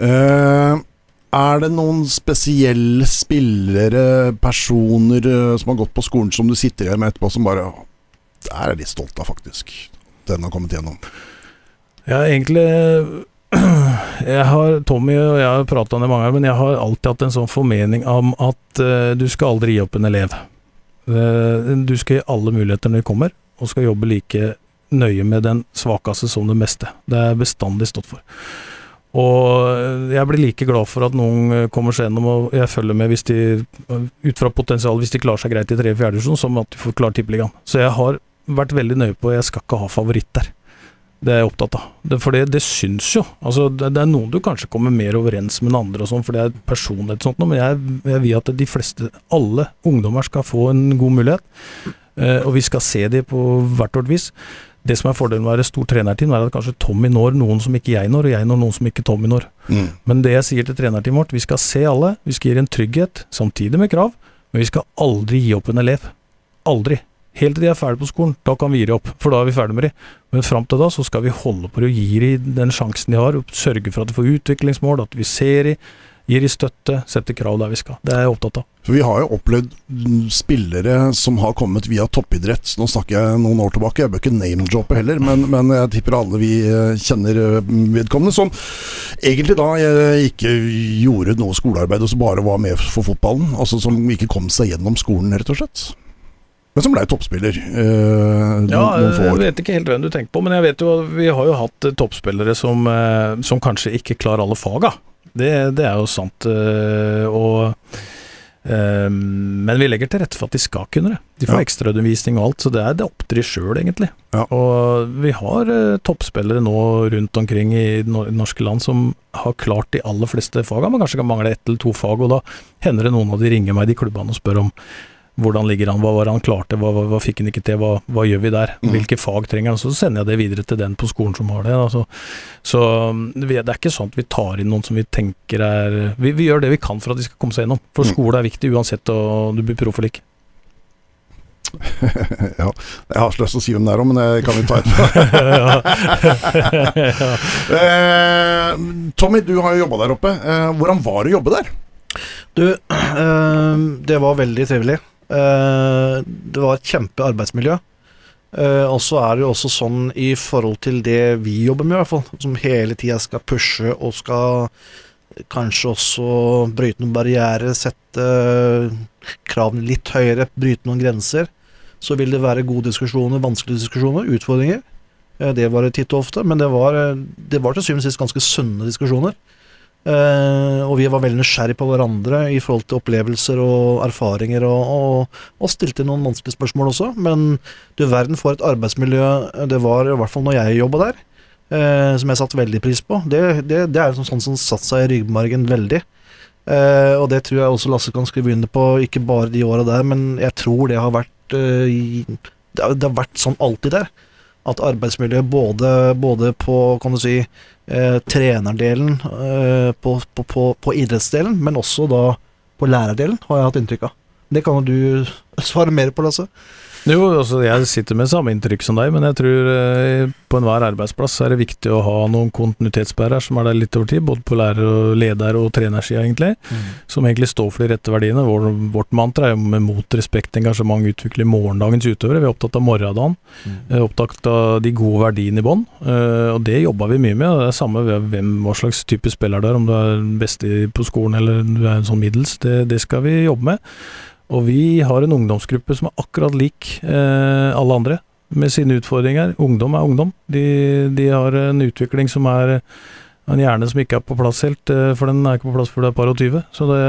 Uh, er det noen spesielle spillere, personer, uh, som har gått på skolen som du sitter igjen med etterpå, som bare Der er jeg litt stolt av, faktisk. Den har kommet gjennom. Ja, egentlig [clears throat] jeg har, Tommy og jeg har prata om det mange ganger, men jeg har alltid hatt en sånn formening om at uh, du skal aldri gi opp en elev. Uh, du skal gi alle muligheter når de kommer, og skal jobbe like nøye med den svakeste som det meste. Det er bestandig stått for. Og jeg blir like glad for at noen kommer seg gjennom, og jeg følger med hvis de, ut fra potensial, hvis de klarer seg greit i tredje og fjerdedivisjon, som at de får klart tippeligaen. Så jeg har vært veldig nøye på jeg skal ikke ha favoritt der. Det er jeg opptatt av. Det, for det, det syns jo. Altså, det, det, er noen du kanskje kommer mer overens med enn andre, og sånn, for det er personlighet og sånt, men jeg, jeg, vil at de fleste, alle ungdommer, skal få en god mulighet. Eh, og vi skal se dem på hvert vårt vis. Det som er fordelen med å være stor trenerteam, er at kanskje Tommy når noen som ikke jeg når, og jeg når noen som ikke Tommy når. Mm. Men det jeg sier til trenerteamet vårt, vi skal se alle, vi skal gi en trygghet, samtidig med krav, men vi skal aldri gi opp en elev. Aldri. Helt til de er ferdige på skolen. Da kan vi gi dem opp, for da er vi ferdige med dem. Men fram til da så skal vi holde på å gi dem den sjansen de har, og sørge for at de får utviklingsmål, at vi ser dem, gir dem støtte, setter krav der vi skal. Det er jeg opptatt av. For Vi har jo opplevd spillere som har kommet via toppidrett. Nå snakker jeg noen år tilbake, jeg bør ikke name-droppe heller, men, men, jeg tipper alle vi eh, kjenner eh, vedkommende, som egentlig da eh, ikke gjorde noe skolearbeid og som bare var med for fotballen. Altså som ikke kom seg gjennom skolen, rett og slett. Men som ble toppspiller eh, ja, Jeg vet ikke helt hvem du tenker på, men jeg vet jo vi har jo hatt eh, toppspillere som, eh, som kanskje ikke klarer alle faga. Det, det er jo sant. Eh, og, eh, men vi legger til rette for at de skal kunne det. De får ja. ekstraundervisning og alt, så det er det opp til de sjøl, egentlig. Ja. Og vi har eh, toppspillere nå rundt omkring i norske land som har klart de aller fleste faga, men kanskje kan mangle ett eller to fag, og da hender det noen av de ringer meg, de klubbene, og spør om hvordan ligger han, hva var han klarte, hva, hva, hva fikk han ikke til, hva, hva gjør vi der? Mm. Hvilke fag trenger han? Så sender jeg det videre til den på skolen som har det. Altså. Så det er ikke sånn at vi tar inn noen som vi tenker er vi, vi, gjør det vi kan for at de skal komme seg gjennom. For mm. skole er viktig uansett om du blir proff eller ikke. [laughs] ja, jeg har så lyst til å si hvem det er òg, men det kan vi ta etterpå. [laughs] [laughs] eh, Tommy, du har jo jobba der oppe. Eh, hvordan var det å jobbe der? Du, eh, det var veldig trivelig. Eh, det var et kjempearbeidsmiljø. arbeidsmiljø. og så er det jo også sånn i forhold til det vi jobber med, i hvert fall, som hele tida skal pushe og skal kanskje også bryte noen barrierer, sette kravene litt høyere, bryte noen grenser, så vil det være gode diskusjoner, vanskelige diskusjoner, utfordringer. Det var det titt og ofte, men det var, det var til syvende og sist ganske sunne diskusjoner. Uh, og vi var veldig nysgjerrige på hverandre i forhold til opplevelser og erfaringer, og, og, og, stilte noen vanskelige spørsmål også. Men du verden for et arbeidsmiljø det var, i hvert fall når jeg jobba der, uh, som jeg satte veldig pris på. Det, det, det er sånn som satte seg i ryggmargen veldig. Uh, og det tror jeg også Lasse kan skrive under på, ikke bare de åra der, men jeg tror det har vært det har, det har vært sånn alltid der. At arbeidsmiljøet både, både på, kan du si, eh, trenerdelen eh, på, på, på, på, idrettsdelen, men også da på lærerdelen, har jeg hatt inntrykk av. Det kan jo du [laughs] svare mer på, Lasse. Jo, altså jeg sitter med samme inntrykk som deg, men jeg tror eh, på enhver arbeidsplass er det viktig å ha noen kontinuitetsbærere som er der litt over tid, både på lærer- og leder- og trenersida, egentlig. Som egentlig står for de rette verdiene. Vår, vårt mantra er jo med mot, respekt, engasjement, utvikle morgendagens utøvere. Vi er opptatt av morgendagen. Mm. Er opptatt av de gode verdiene i bånn, eh, og det jobber vi mye med. Det er samme hvem, hva slags type spiller du er, om du er den beste på skolen eller du er en sånn middels. Det, det skal vi jobbe med. Og vi har en ungdomsgruppe som er akkurat lik eh, alle andre, med sine utfordringer. Ungdom er ungdom. De, de har en utvikling som er en hjerne som ikke er på plass helt, eh, for den er ikke på plass før det er par og tyve. Så det,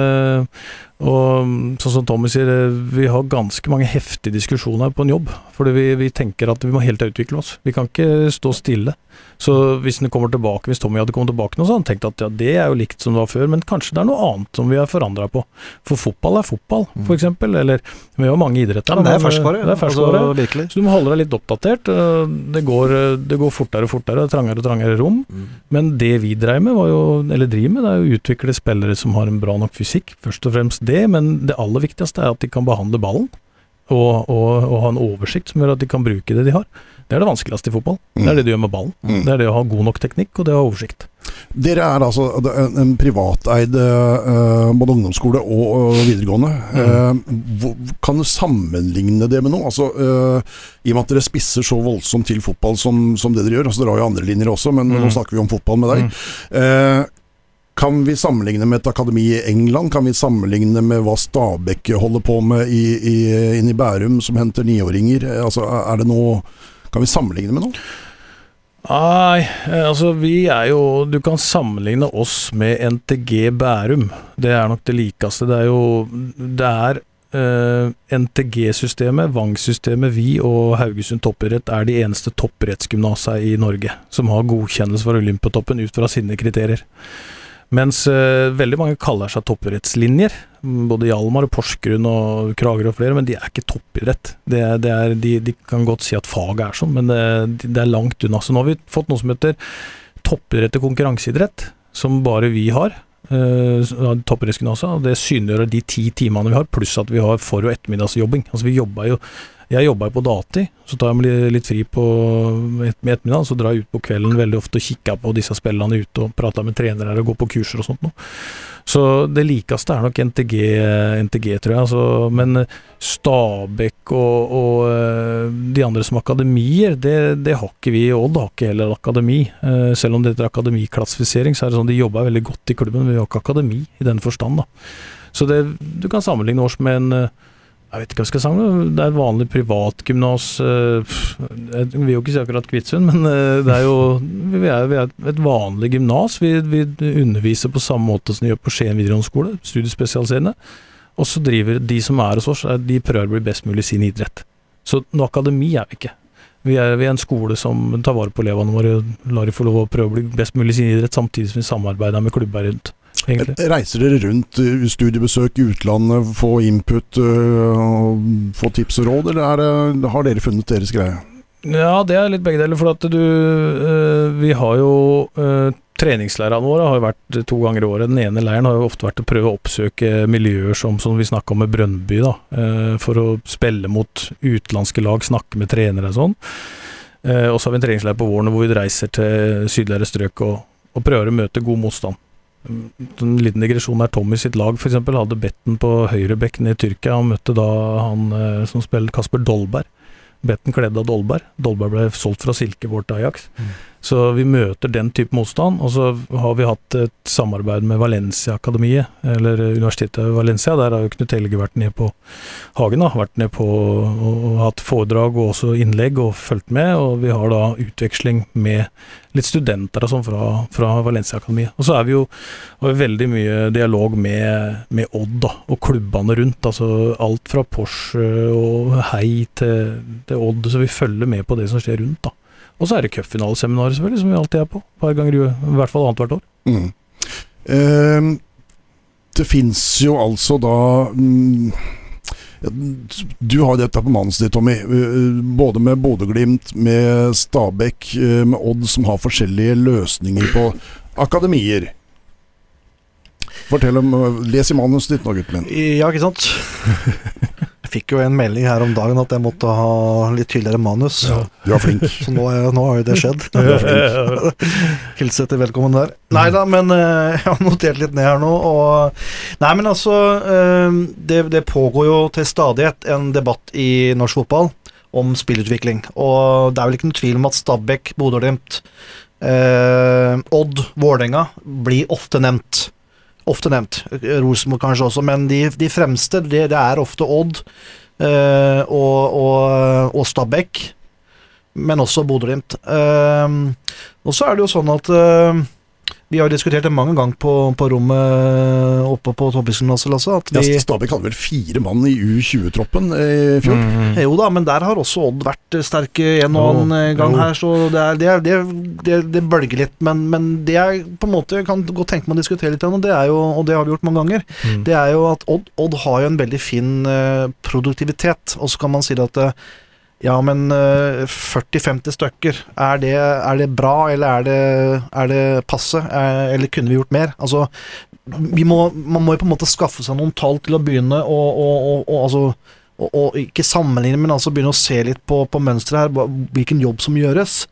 og sånn som Tommy sier, eh, vi har ganske mange heftige diskusjoner på en jobb. Fordi vi, vi tenker at vi må helt utvikle oss. Vi kan ikke stå stille. Så hvis kommer tilbake, hvis Tommy hadde kommet tilbake nå, så hadde han tenkt at ja, det er jo likt som det var før, men kanskje det er noe annet som vi har forandra på. For fotball er fotball, for eksempel. Eller vi har mange idretter. Ja, det er ferskvare. Det er ferskvare. Altså. Så du må holde deg litt oppdatert. eh, Det går, det går fortere og fortere, trangere og trangere rom. Men det vi dreiv med, var jo, eller driver med, det er å utvikle spillere som har en bra nok fysikk. Først og fremst det, men det aller viktigste er at de kan behandle ballen. Og, og, og ha en oversikt som gjør at de kan bruke det de har. Det er det vanskeligste i fotball. Det er det du gjør med ballen. Mm. Det er det å ha god nok teknikk, og det å ha oversikt. Dere er altså en, en privateid uh, både ungdomsskole og, og videregående. Eh, hvor, kan du sammenligne det med noe? Altså, uh, I og med at dere spisser så voldsomt til fotball som, som det dere gjør. altså Dere har jo andre linjer også, men Mm. nå snakker vi om fotball med deg. Kan vi sammenligne med et akademi i England? Kan vi sammenligne med hva Stabæk holder på med i, i, inne i Bærum, som henter niåringer? Altså, er det noe Kan vi sammenligne med noe? Nei, altså vi er jo Du kan sammenligne oss med NTG Bærum. Det er nok det likeste. Det er jo Det er eh, NTG-systemet, Vang-systemet, vi og Haugesund toppidrett er de eneste toppidrettsgymnasa i Norge som har godkjennelse for Olympiatoppen ut fra sine kriterier. Mens eh, veldig mange kaller seg toppidrettslinjer. Både Hjalmar og Porsgrunn og Kragerø og flere, men de er ikke toppidrett. Det det er, de, de kan godt si at faget er sånn, men det, det er langt unna. Så nå har vi fått noe som heter toppidrett og konkurranseidrett, som bare vi har. Uh, toppidrettsgymnaset, og det synliggjør de ti timene vi har, pluss at vi har for- og ettermiddagsjobbing. Altså vi jobber jo jeg jobba jo på dati, så tar jeg meg litt fri på et- ettermiddagen. Så drar jeg ut på kvelden veldig ofte og kikker på disse spillene ute og prater med trenere og går på kurser og sånt noe. Så det likeste er nok NTG, NTG tror jeg. Så, men Stabæk og, og eh, de andre som akademier, det, det har ikke vi. Odd har ikke heller akademi. Eh, Selv om det heter akademiklassifisering, så er det sånn de jobber veldig godt i klubben, men vi har ikke akademi i den forstand. da. Så det, du kan sammenligne oss med en eh, jeg vet ikke hva jeg skal si, det er et vanlig privatgymnas eh, Jeg vil jo ikke si akkurat Kvitsund, men eh, det er jo Vi er, vi er et vanlig gymnas. Vi, vi underviser på samme måte som de gjør på Skien videregående skole, studiespesialiserende. Og så driver de som er hos oss, er- de prøver å bli best mulig i sin idrett. Så noe akademi er vi ikke. Vi er, vi er en skole som tar vare på elevene våre, lar de få lov å prøve å bli best mulig i sin idrett, samtidig som vi samarbeider med klubber rundt. Egentlig. Reiser dere rundt, uh, studiebesøk i utlandet, få input, uh, få tips og råd, eller er det, har dere funnet deres greie? Ja, det er litt begge deler. For at du Vi har jo Treningsleirene våre har jo vært to ganger i året. Den ene leiren har jo ofte vært å prøve å oppsøke miljøer som, som vi snakka om med Brønnby, da. for å spille mot utenlandske lag, snakke med trenere og sånn. Eh, og så har vi en treningsleir på våren hvor vi reiser til sydligere strøk og, og prøver å møte god motstand. Mm, En liten digresjon er Tommy sitt lag f.eks. hadde Betten på høyrebekken i Tyrkia. Han møtte da han eh, som spiller Kasper Dolberg. Betten kledd av Dolberg. Dolberg ble solgt fra Silkeborg til Ajax. Så vi møter den type motstand. Og så har vi hatt et samarbeid med Valencia-akademiet, eller Universitetet i Valencia. Der har jo Knut Helge vært nede på Hagen, da. Vært nede på og, hatt foredrag og også innlegg og fulgt med. Og vi har da utveksling med litt studenter og sånn fra, fra Valencia-akademiet. Og så er vi jo har vi veldig mye dialog med, med Odd da, og klubbene rundt. Altså alt fra Porsche og Hei til, til Odd. Så vi følger med på det som skjer rundt. da. Og så er det cupfinaleseminaret, selvfølgelig, som vi alltid er på. Et par ganger i hvert fall annethvert år. Mm. Eh, det fins jo altså da mm, Du har dette på mannen din, Tommy. Eh, Både med Bodø-Glimt, med Stabæk, eh, med Odd, som har forskjellige løsninger på akademier. Fortell om øh, Les i manuset ditt nå, gutten min. Ja, ikke sant? [laughs] Fikk jo en melding her om dagen at jeg måtte ha litt tydeligere manus. Du er flink. Så nå, er, nå har jo det skjedd. [laughs] [laughs] Hilse til velkommen der. Nei da, men eh, [laughs] jeg har notert litt ned her nå. Og, nei, men altså eh, det, det pågår jo til stadighet en debatt i norsk fotball om spillutvikling. Og det er vel ikke noe tvil om at Stabæk, Bodø-Glimt, eh, Odd, Vålerenga blir ofte nevnt. Ofte nevnt. Rosenborg kanskje også, men de, de fremste, det, det er ofte Odd eh, og, og, og Stabæk men også Bodø-Glimt. Ehm, og så er det jo sånn at eh, vi har diskutert det mange ganger på, på rommet oppe på toppidrettsgymnaset, Lasse. At Ja, vi, Stabæk hadde vel fire mann i U20-troppen i fjor? Mm. jo da, men der har også Odd vært sterke en og annen gang jo. her, så det, er, det, er, det, det, det bølger litt. Men, men det jeg på en måte kan godt tenke meg å diskutere litt, og det er jo, og det har vi gjort mange ganger, Mm. det er jo at Odd, Odd har jo en veldig fin eh, produktivitet. Og så kan man si det at eh, ja, men eh, 40-50 stykker, er det, er det bra, eller er det, er det passe? Er, eller kunne vi gjort mer? Altså, vi må, man må jo på en måte skaffe seg noen tall til å begynne å å- å- å- altså, ikke sammenligne, men altså begynne å se litt på, på mønsteret her, hvilken jobb som gjøres.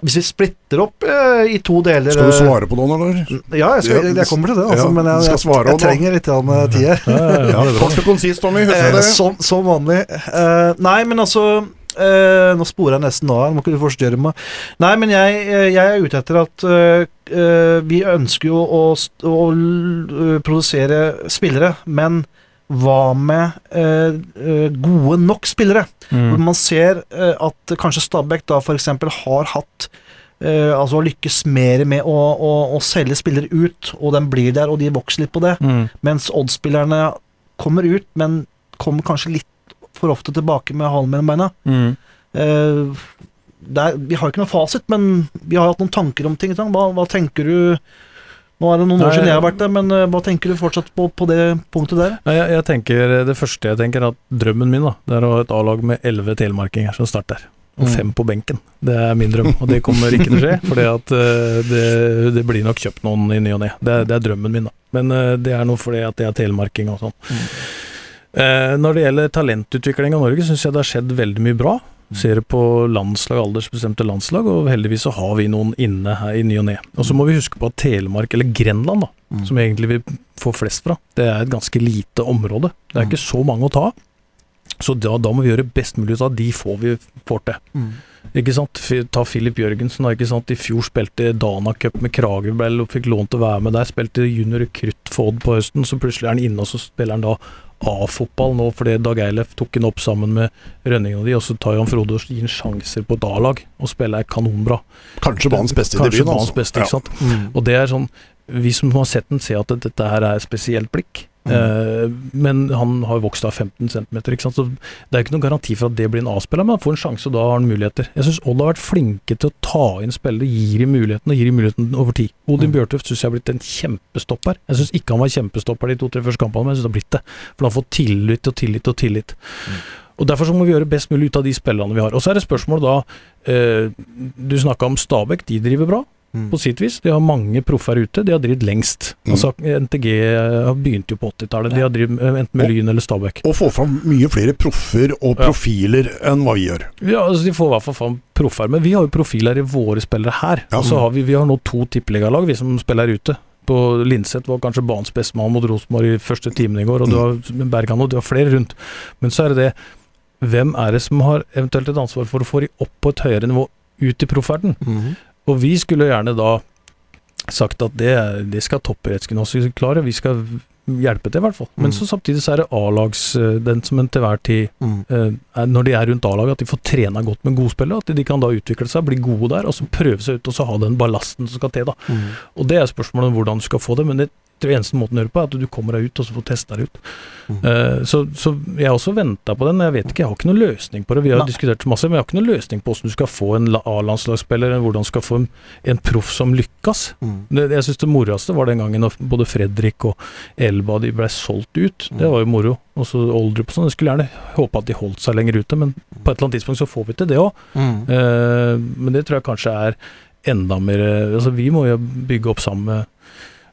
Hvis vi splitter opp eh, i to deler Skal du eh, svare på noen, eller? Ja, jeg, skal, jeg kommer til det, altså, Ja, men jeg, jeg, jeg, trenger litt eh, tid her. Ja, ja, ja, [laughs] det er bra. Kort og konsist, Tommy. Husk Eh, det. som, som vanlig. Eh, nei, men altså eh, Nå sporer jeg nesten av her, må ikke du forstyrre meg. Nei, men jeg, eh, jeg er ute etter at uh, vi ønsker jo å, å, å produsere spillere, men hva med eh, gode nok spillere? Mm. man ser at kanskje Stabæk da f.eks. har hatt Uh, Altså lykkes mer med å, å, å selge spillere ut, og den blir der, og de vokser litt på det. Mm. Mens Odd-spillerne kommer ut, men kommer kanskje litt for ofte tilbake med halen mellom beina. Mm. Eh, er, vi har ikke noen fasit, men vi har hatt noen tanker om ting. Hva, hva tenker du Nå er det noen år Nei, siden jeg har vært der, men eh, hva tenker du fortsatt på, på det punktet der? Nei, jeg, jeg tenker, Det første jeg tenker, er at drømmen min da, det er å ha et A-lag med elleve telemarkinger som starter. Og Mm. fem på benken. Det er min drøm, og det kommer ikke til å skje. [laughs] For det, det blir nok kjøpt noen i ny og ne. Det, det er drømmen min, da. Men eh, det er noe fordi at jeg er telemarking og sånn. Mm. Eh, når det gjelder talentutvikling av Norge, syns jeg det har skjedd veldig mye bra. Ser du på landslag, aldersbestemte landslag, og heldigvis så har vi noen inne her i ny og ne. Og så må vi huske på at Telemark, eller Grenland, da, Mm. som egentlig vi får flest fra, det er et ganske lite område. Det er Mm. ikke så mange å ta av. Så da, da må vi gjøre best mulig ut av de få vi får til. Mm. Ikke sant? Ta Filip Jørgensen, ikke sant? i fjor spilte Dana Cup med Kragerø og fikk lånt til å være med der. Spilte junior rekrutt for Odd på høsten, så plutselig er han inne, og så spiller han da A-fotball nå, fordi Dag Eilef tok han opp sammen med Rønning og de, og så tar Jan Frode og gir han sjanser på et A-lag, og spiller kanonbra. Kanskje banens beste i debuten. banens Altså. beste, ikke sant. Mm. Og det er sånn Vi som har sett den, ser at dette her er et spesielt blikk. Mm. Eh, men han har vokst av 15 cm, ikke sant? så det er ikke noen garanti for at det blir en A-spiller, men han får en sjanse, og da har han muligheter. Jeg syns Odd har vært flinke til å ta inn spillere, gir dem muligheten, og gir dem muligheten over tid. Odin Mm. Bjørtuft syns jeg har blitt en kjempestopper. Jeg syns ikke han var kjempestopper de to-tre første kampene, men jeg syns han har blitt det. For han har fått tillit og tillit og tillit. Mm. Og Derfor så må vi gjøre best mulig ut av de spillerne vi har. Og så er det spørsmålet da eh, Du snakka om Stabæk, de driver bra Mm. på sitt vis. De har mange proffer ute, de har drevet lengst. Mm. Altså NTG har begynt jo på 80-tallet, de har drevet eh, enten med Lyn eller Stabæk. Og få fram mye flere proffer og Ja. profiler enn hva vi gjør. Ja, altså De får i hvert fall fram proffer, men vi har jo profiler i våre spillere her. Ja. Og så har vi, vi har nå to tippeligalag, vi som spiller ute. På Linseth var kanskje banens beste mann mot Rosenborg i første timen i går, og du har Bergan og du har flere rundt. Men så er det det Hvem er det som har eventuelt et ansvar for å få de opp på et høyere nivå ut i profferten? Mm. Og vi skulle gjerne da sagt at det, det skal toppidrettsgymnaset klare, vi skal hjelpe til i hvert fall. Men Mm. så samtidig så er det A-lags, eh, den som en til hver tid Mm. eh, Når de er rundt A-laget, at de får trena godt med godspillere, at de kan da utvikle seg, bli gode der, og så prøve seg ut og så ha den ballasten som skal til. da. Mm. Og det er spørsmålet om hvordan du skal få det, men det jeg eneste måten å gjøre det på, er at du kommer deg ut og så får testa deg ut. Mm. Uh, så, så jeg har også venta på den. Jeg vet ikke, jeg har ikke noen løsning på det. Vi har Nei. diskutert masse, men jeg har ikke noen løsning på hvordan du skal få en A-landslagsspiller, hvordan du skal få en, en proff som lykkes. Mm. Det, jeg syns det moroeste var den gangen både Fredrik og Elba de ble solgt ut. Det Mm. var jo moro. Og så Oldrup og sånn. Jeg skulle gjerne håpe at de holdt seg lenger ute, men på et eller annet tidspunkt så får vi til det òg. Mm. Eh, men det tror jeg kanskje er enda mer eh, Altså Vi må jo bygge opp sammen med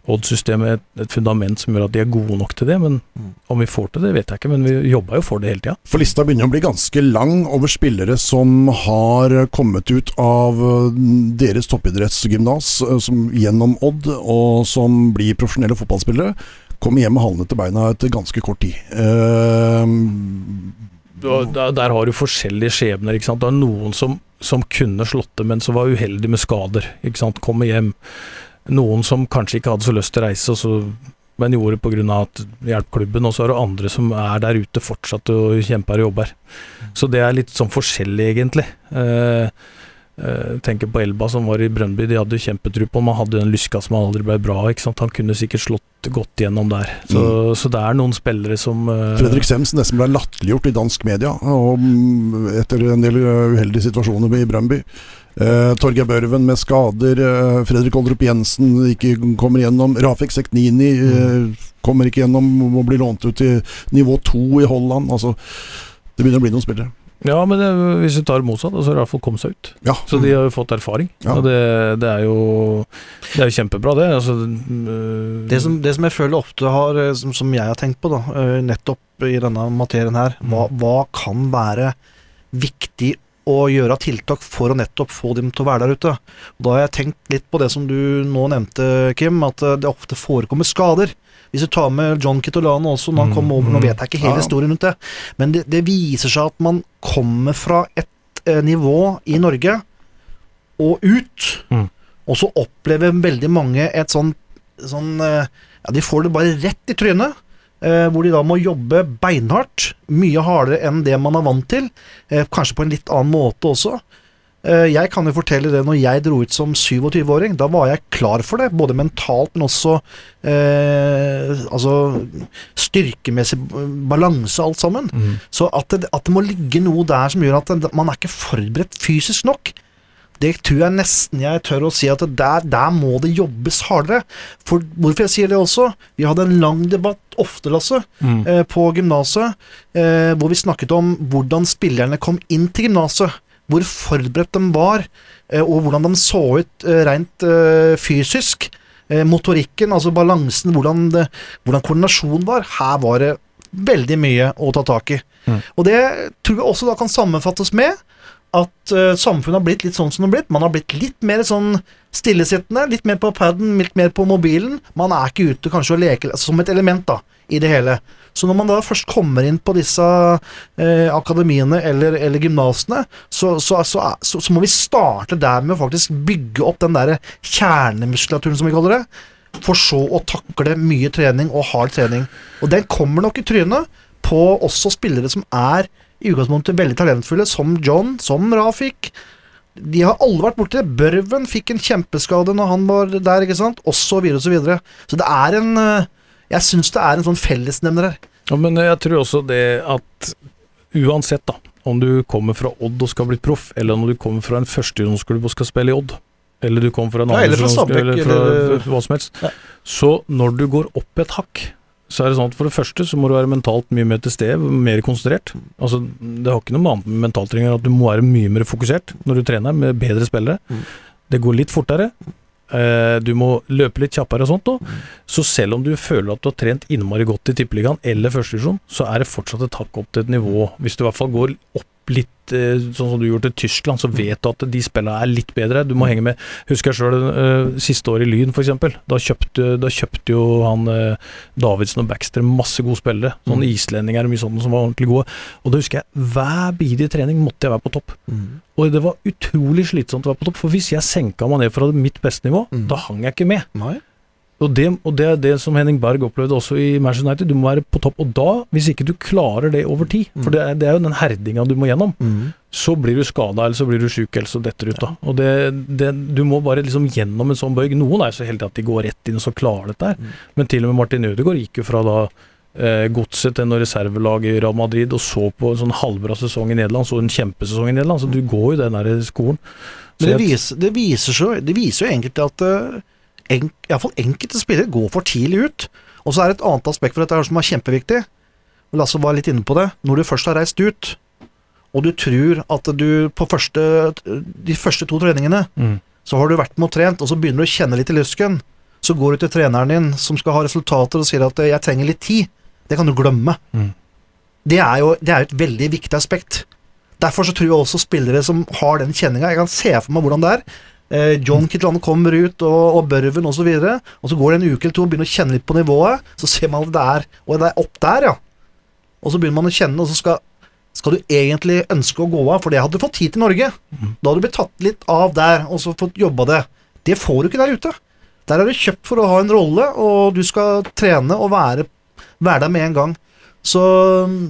Odd-systemet et, et fundament som gjør at de er gode nok til det. Men Mm. om vi får til det, vet jeg ikke. Men vi jobba jo for det hele tida. For lista begynner å bli ganske lang over spillere som har kommet ut av eh, deres toppidrettsgymnas eh, gjennom Odd, og som blir profesjonelle fotballspillere. Kommer hjem med halene til beina etter ganske kort tid. Uh, der, der har du forskjellige skjebner. ikke sant? Det er noen som, som kunne slått det, men som var uheldige med skader. ikke sant? Kommer hjem. Noen som kanskje ikke hadde så lyst til å reise, så, men gjorde det pga. hjelpeklubben. Og så er det andre som er der ute fortsatt og kjemper og jobber. Så det er litt sånn forskjellig, egentlig. Eh, eh, tenker på Elba som var i Brønnby, de hadde kjempetro på ham. Han hadde jo en lyska som aldri ble bra. Han kunne sikkert slått godt gjennom der. Så, så det er noen spillere som uh, Fredrik Sems nesten ble latterliggjort i dansk media og, mm, etter en del uh, uheldige situasjoner i Brøndby. Eh, Torgeir Børven med skader, Uh, Fredrik Oldrup Jensen ikke kommer gjennom, Rafik Seknini uh, kommer ikke gjennom, må bli lånt ut til nivå to i Holland. Altså, det begynner å bli noen spillere. Ja, men det, hvis du tar motsatt, så har de iallfall kommet seg ut. Ja, Så de har jo fått erfaring. Ja. Og det, det, er jo, det er jo kjempebra, det. Altså, øh, Det som, det som jeg føler ofte har, eh, som, som jeg har tenkt på, da, eh, nettopp i denne materien her, hva, hva kan være viktig å gjøre tiltak for å nettopp få dem til å være der ute? Og da har jeg tenkt litt på det som du nå nevnte, Kim, at eh, det ofte forekommer skader. Hvis du tar med John Kitolano også, når han Mm, kom over Nå mm. vet jeg ikke hele Ja. historien rundt det, men det, det viser seg at man kommer fra et eh, nivå i Norge og ut, Mm. og så opplever veldig mange et sånn, sånn eh, Ja, de får det bare rett i trynet. Eh, hvor de da må jobbe beinhardt. Mye hardere enn det man er vant til. Eh, kanskje på en litt annen måte også. Eh, jeg kan jo fortelle det når jeg dro ut som 27-åring. Da var jeg klar for det, både mentalt, men også eh, altså styrkemessig balanse, alt sammen. mm. Så at det, at det må ligge noe der som gjør at man er ikke forberedt fysisk nok. Det tror jeg nesten jeg tør å si at der, der må det jobbes hardere. For hvorfor jeg sier det også? Vi hadde en lang debatt, ofte, Lasse, Mm. eh, på gymnaset, eh, hvor vi snakket om hvordan spillerne kom inn til gymnaset. Hvor forberedt de var, eh, og hvordan de så ut rent fysisk. Motorikken, altså balansen, hvordan, det, hvordan koordinasjonen var. Her var det veldig mye å ta tak i. Mm. Og det tror jeg også da kan sammenfattes med at uh, samfunnet har blitt litt sånn som det har blitt. Man har blitt litt mer sånn stillesittende, litt mer på paden, litt mer på mobilen. Man er ikke ute kanskje og leker altså, som et element da, i det hele. Så når man da først kommer inn på disse eh, akademiene eller, eller gymnasene, så, så, så, så må vi starte der med å faktisk bygge opp den der kjernemuskulaturen, som vi kaller det. For så å takle mye trening og hard trening. Og den kommer nok i trynet på også spillere som er i utgangspunktet veldig talentfulle, som John, som Rafik. De har alle vært borti det. Børven fikk en kjempeskade når han var der, ikke sant, og så videre og så videre. Så det er en eh, Jeg syns det er en sånn fellesnevner her. Ja, men jeg tror også det at uansett, da, om du kommer fra Odd og skal bli proff, eller om du kommer fra en førstejonsklubb og skal spille i Odd, eller du kommer fra en Ja, eller fra Stabæk, eller fra eller- hva som helst, Ja. så når du går opp et hakk så er det sånn at For det første så må du være mentalt mye mer til stede, mer konsentrert. Altså, Det har ikke noe annet med mentaltrening at du må være mye mer fokusert når du trener med bedre spillere. Mm. Det går litt fortere. Eh, du må løpe litt kjappere og sånt òg. Mm. Så selv om du føler at du har trent innmari godt i tippeligaen eller førstedivisjon, så er det fortsatt et hakk opp til et nivå Hvis du i hvert fall går opp litt, eh, sånn som du gjorde til Tyskland, så vet du at de spillene er litt bedre. Du må henge med. Husker jeg sjøl siste år i Lyn, f.eks. Da, kjøpte- da kjøpte jo han uh, Davidsen og Baxter masse gode spillere. Sånne Mm. islendinger og mye sånne som var ordentlig gode. Og da husker jeg hver bidige trening måtte jeg være på topp. Og det var utrolig slitsomt å være på topp, for hvis jeg senka meg ned fra mitt beste nivå, Mm. da hang jeg ikke med. Nei. Og det, og det er det som Henning Berg opplevde også i Manchester United. Du må være på topp. Og da, hvis ikke du klarer det over tid, for Mm. det er, det er jo den herdinga du må gjennom, Mm. så blir du skada, eller så blir du sjuk, eller så detter du ut. da. Og det, det, Du må bare liksom gjennom en sånn bøyg. Noen er jo så heldige at de går rett inn og så klarer dette her. Mm. Men til og med Martin Ødegaard gikk jo fra da eh, godset til noe reservelag i Real Madrid og så på en sånn halvbra sesong i Nederland, så en kjempesesong i Nederland. Så du går jo den der skolen. Så Men det viser, det, viser så, det viser jo egentlig at uh, en, i hvert fall enkelte spillere går for tidlig ut. Og så er det et annet aspekt for dette som er kjempeviktig. Lasse var litt inne på det. Når du først har reist ut, og du tror at du på første, de første to treningene Mm. så har du vært med og trent, og så begynner du å kjenne litt i lysken. så går du til treneren din som skal ha resultater og sier at 'jeg trenger litt tid', det kan du glemme. Mm. Det er jo det er et veldig viktig aspekt. Derfor så tror jeg også spillere som har den kjenninga Jeg kan se for meg hvordan det er. Eh, John Kitlan kommer ut, og, og Børven osv., og, så og så går det en uke eller to og begynner å kjenne litt på nivået. Så ser man at det er Og det er opp der, ja. Og så begynner man å kjenne, og så skal, skal du egentlig ønske å gå av, for det hadde du fått tid til Norge. Da hadde du blitt tatt litt av der, og så fått jobba det. Det får du ikke der ute. Der er du kjøpt for å ha en rolle, og du skal trene og være, være der med en gang. Så,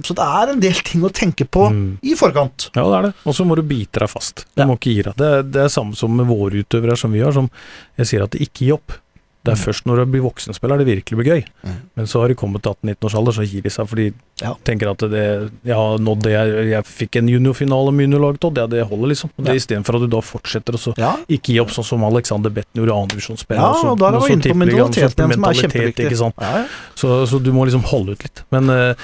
så det er en del ting å tenke på Mm. i forkant. Ja, det er det. Og så må du bite deg fast. Du Ja. må ikke gi deg. Det, det er samme som med våre utøvere som vi har, som jeg sier at det ikke gir opp. Det er først når du blir voksenspiller det virkelig blir gøy. Mm. Men så har de kommet til 18-19 års alder, så gir de seg Ja. de tenker at det, jeg har nådd det jeg, jeg fikk en juniorfinale med juniorlaget, og det, det holder, liksom. Og Det Ja. Istedenfor at du da fortsetter så Ja, ikke gi opp, sånn som Alexander Betten gjorde, andredivisjonsspiller. ja og da er vi inne på mentaliteten som er kjempeviktig. Ja, ja. Så, så du må liksom holde ut litt. Men eh,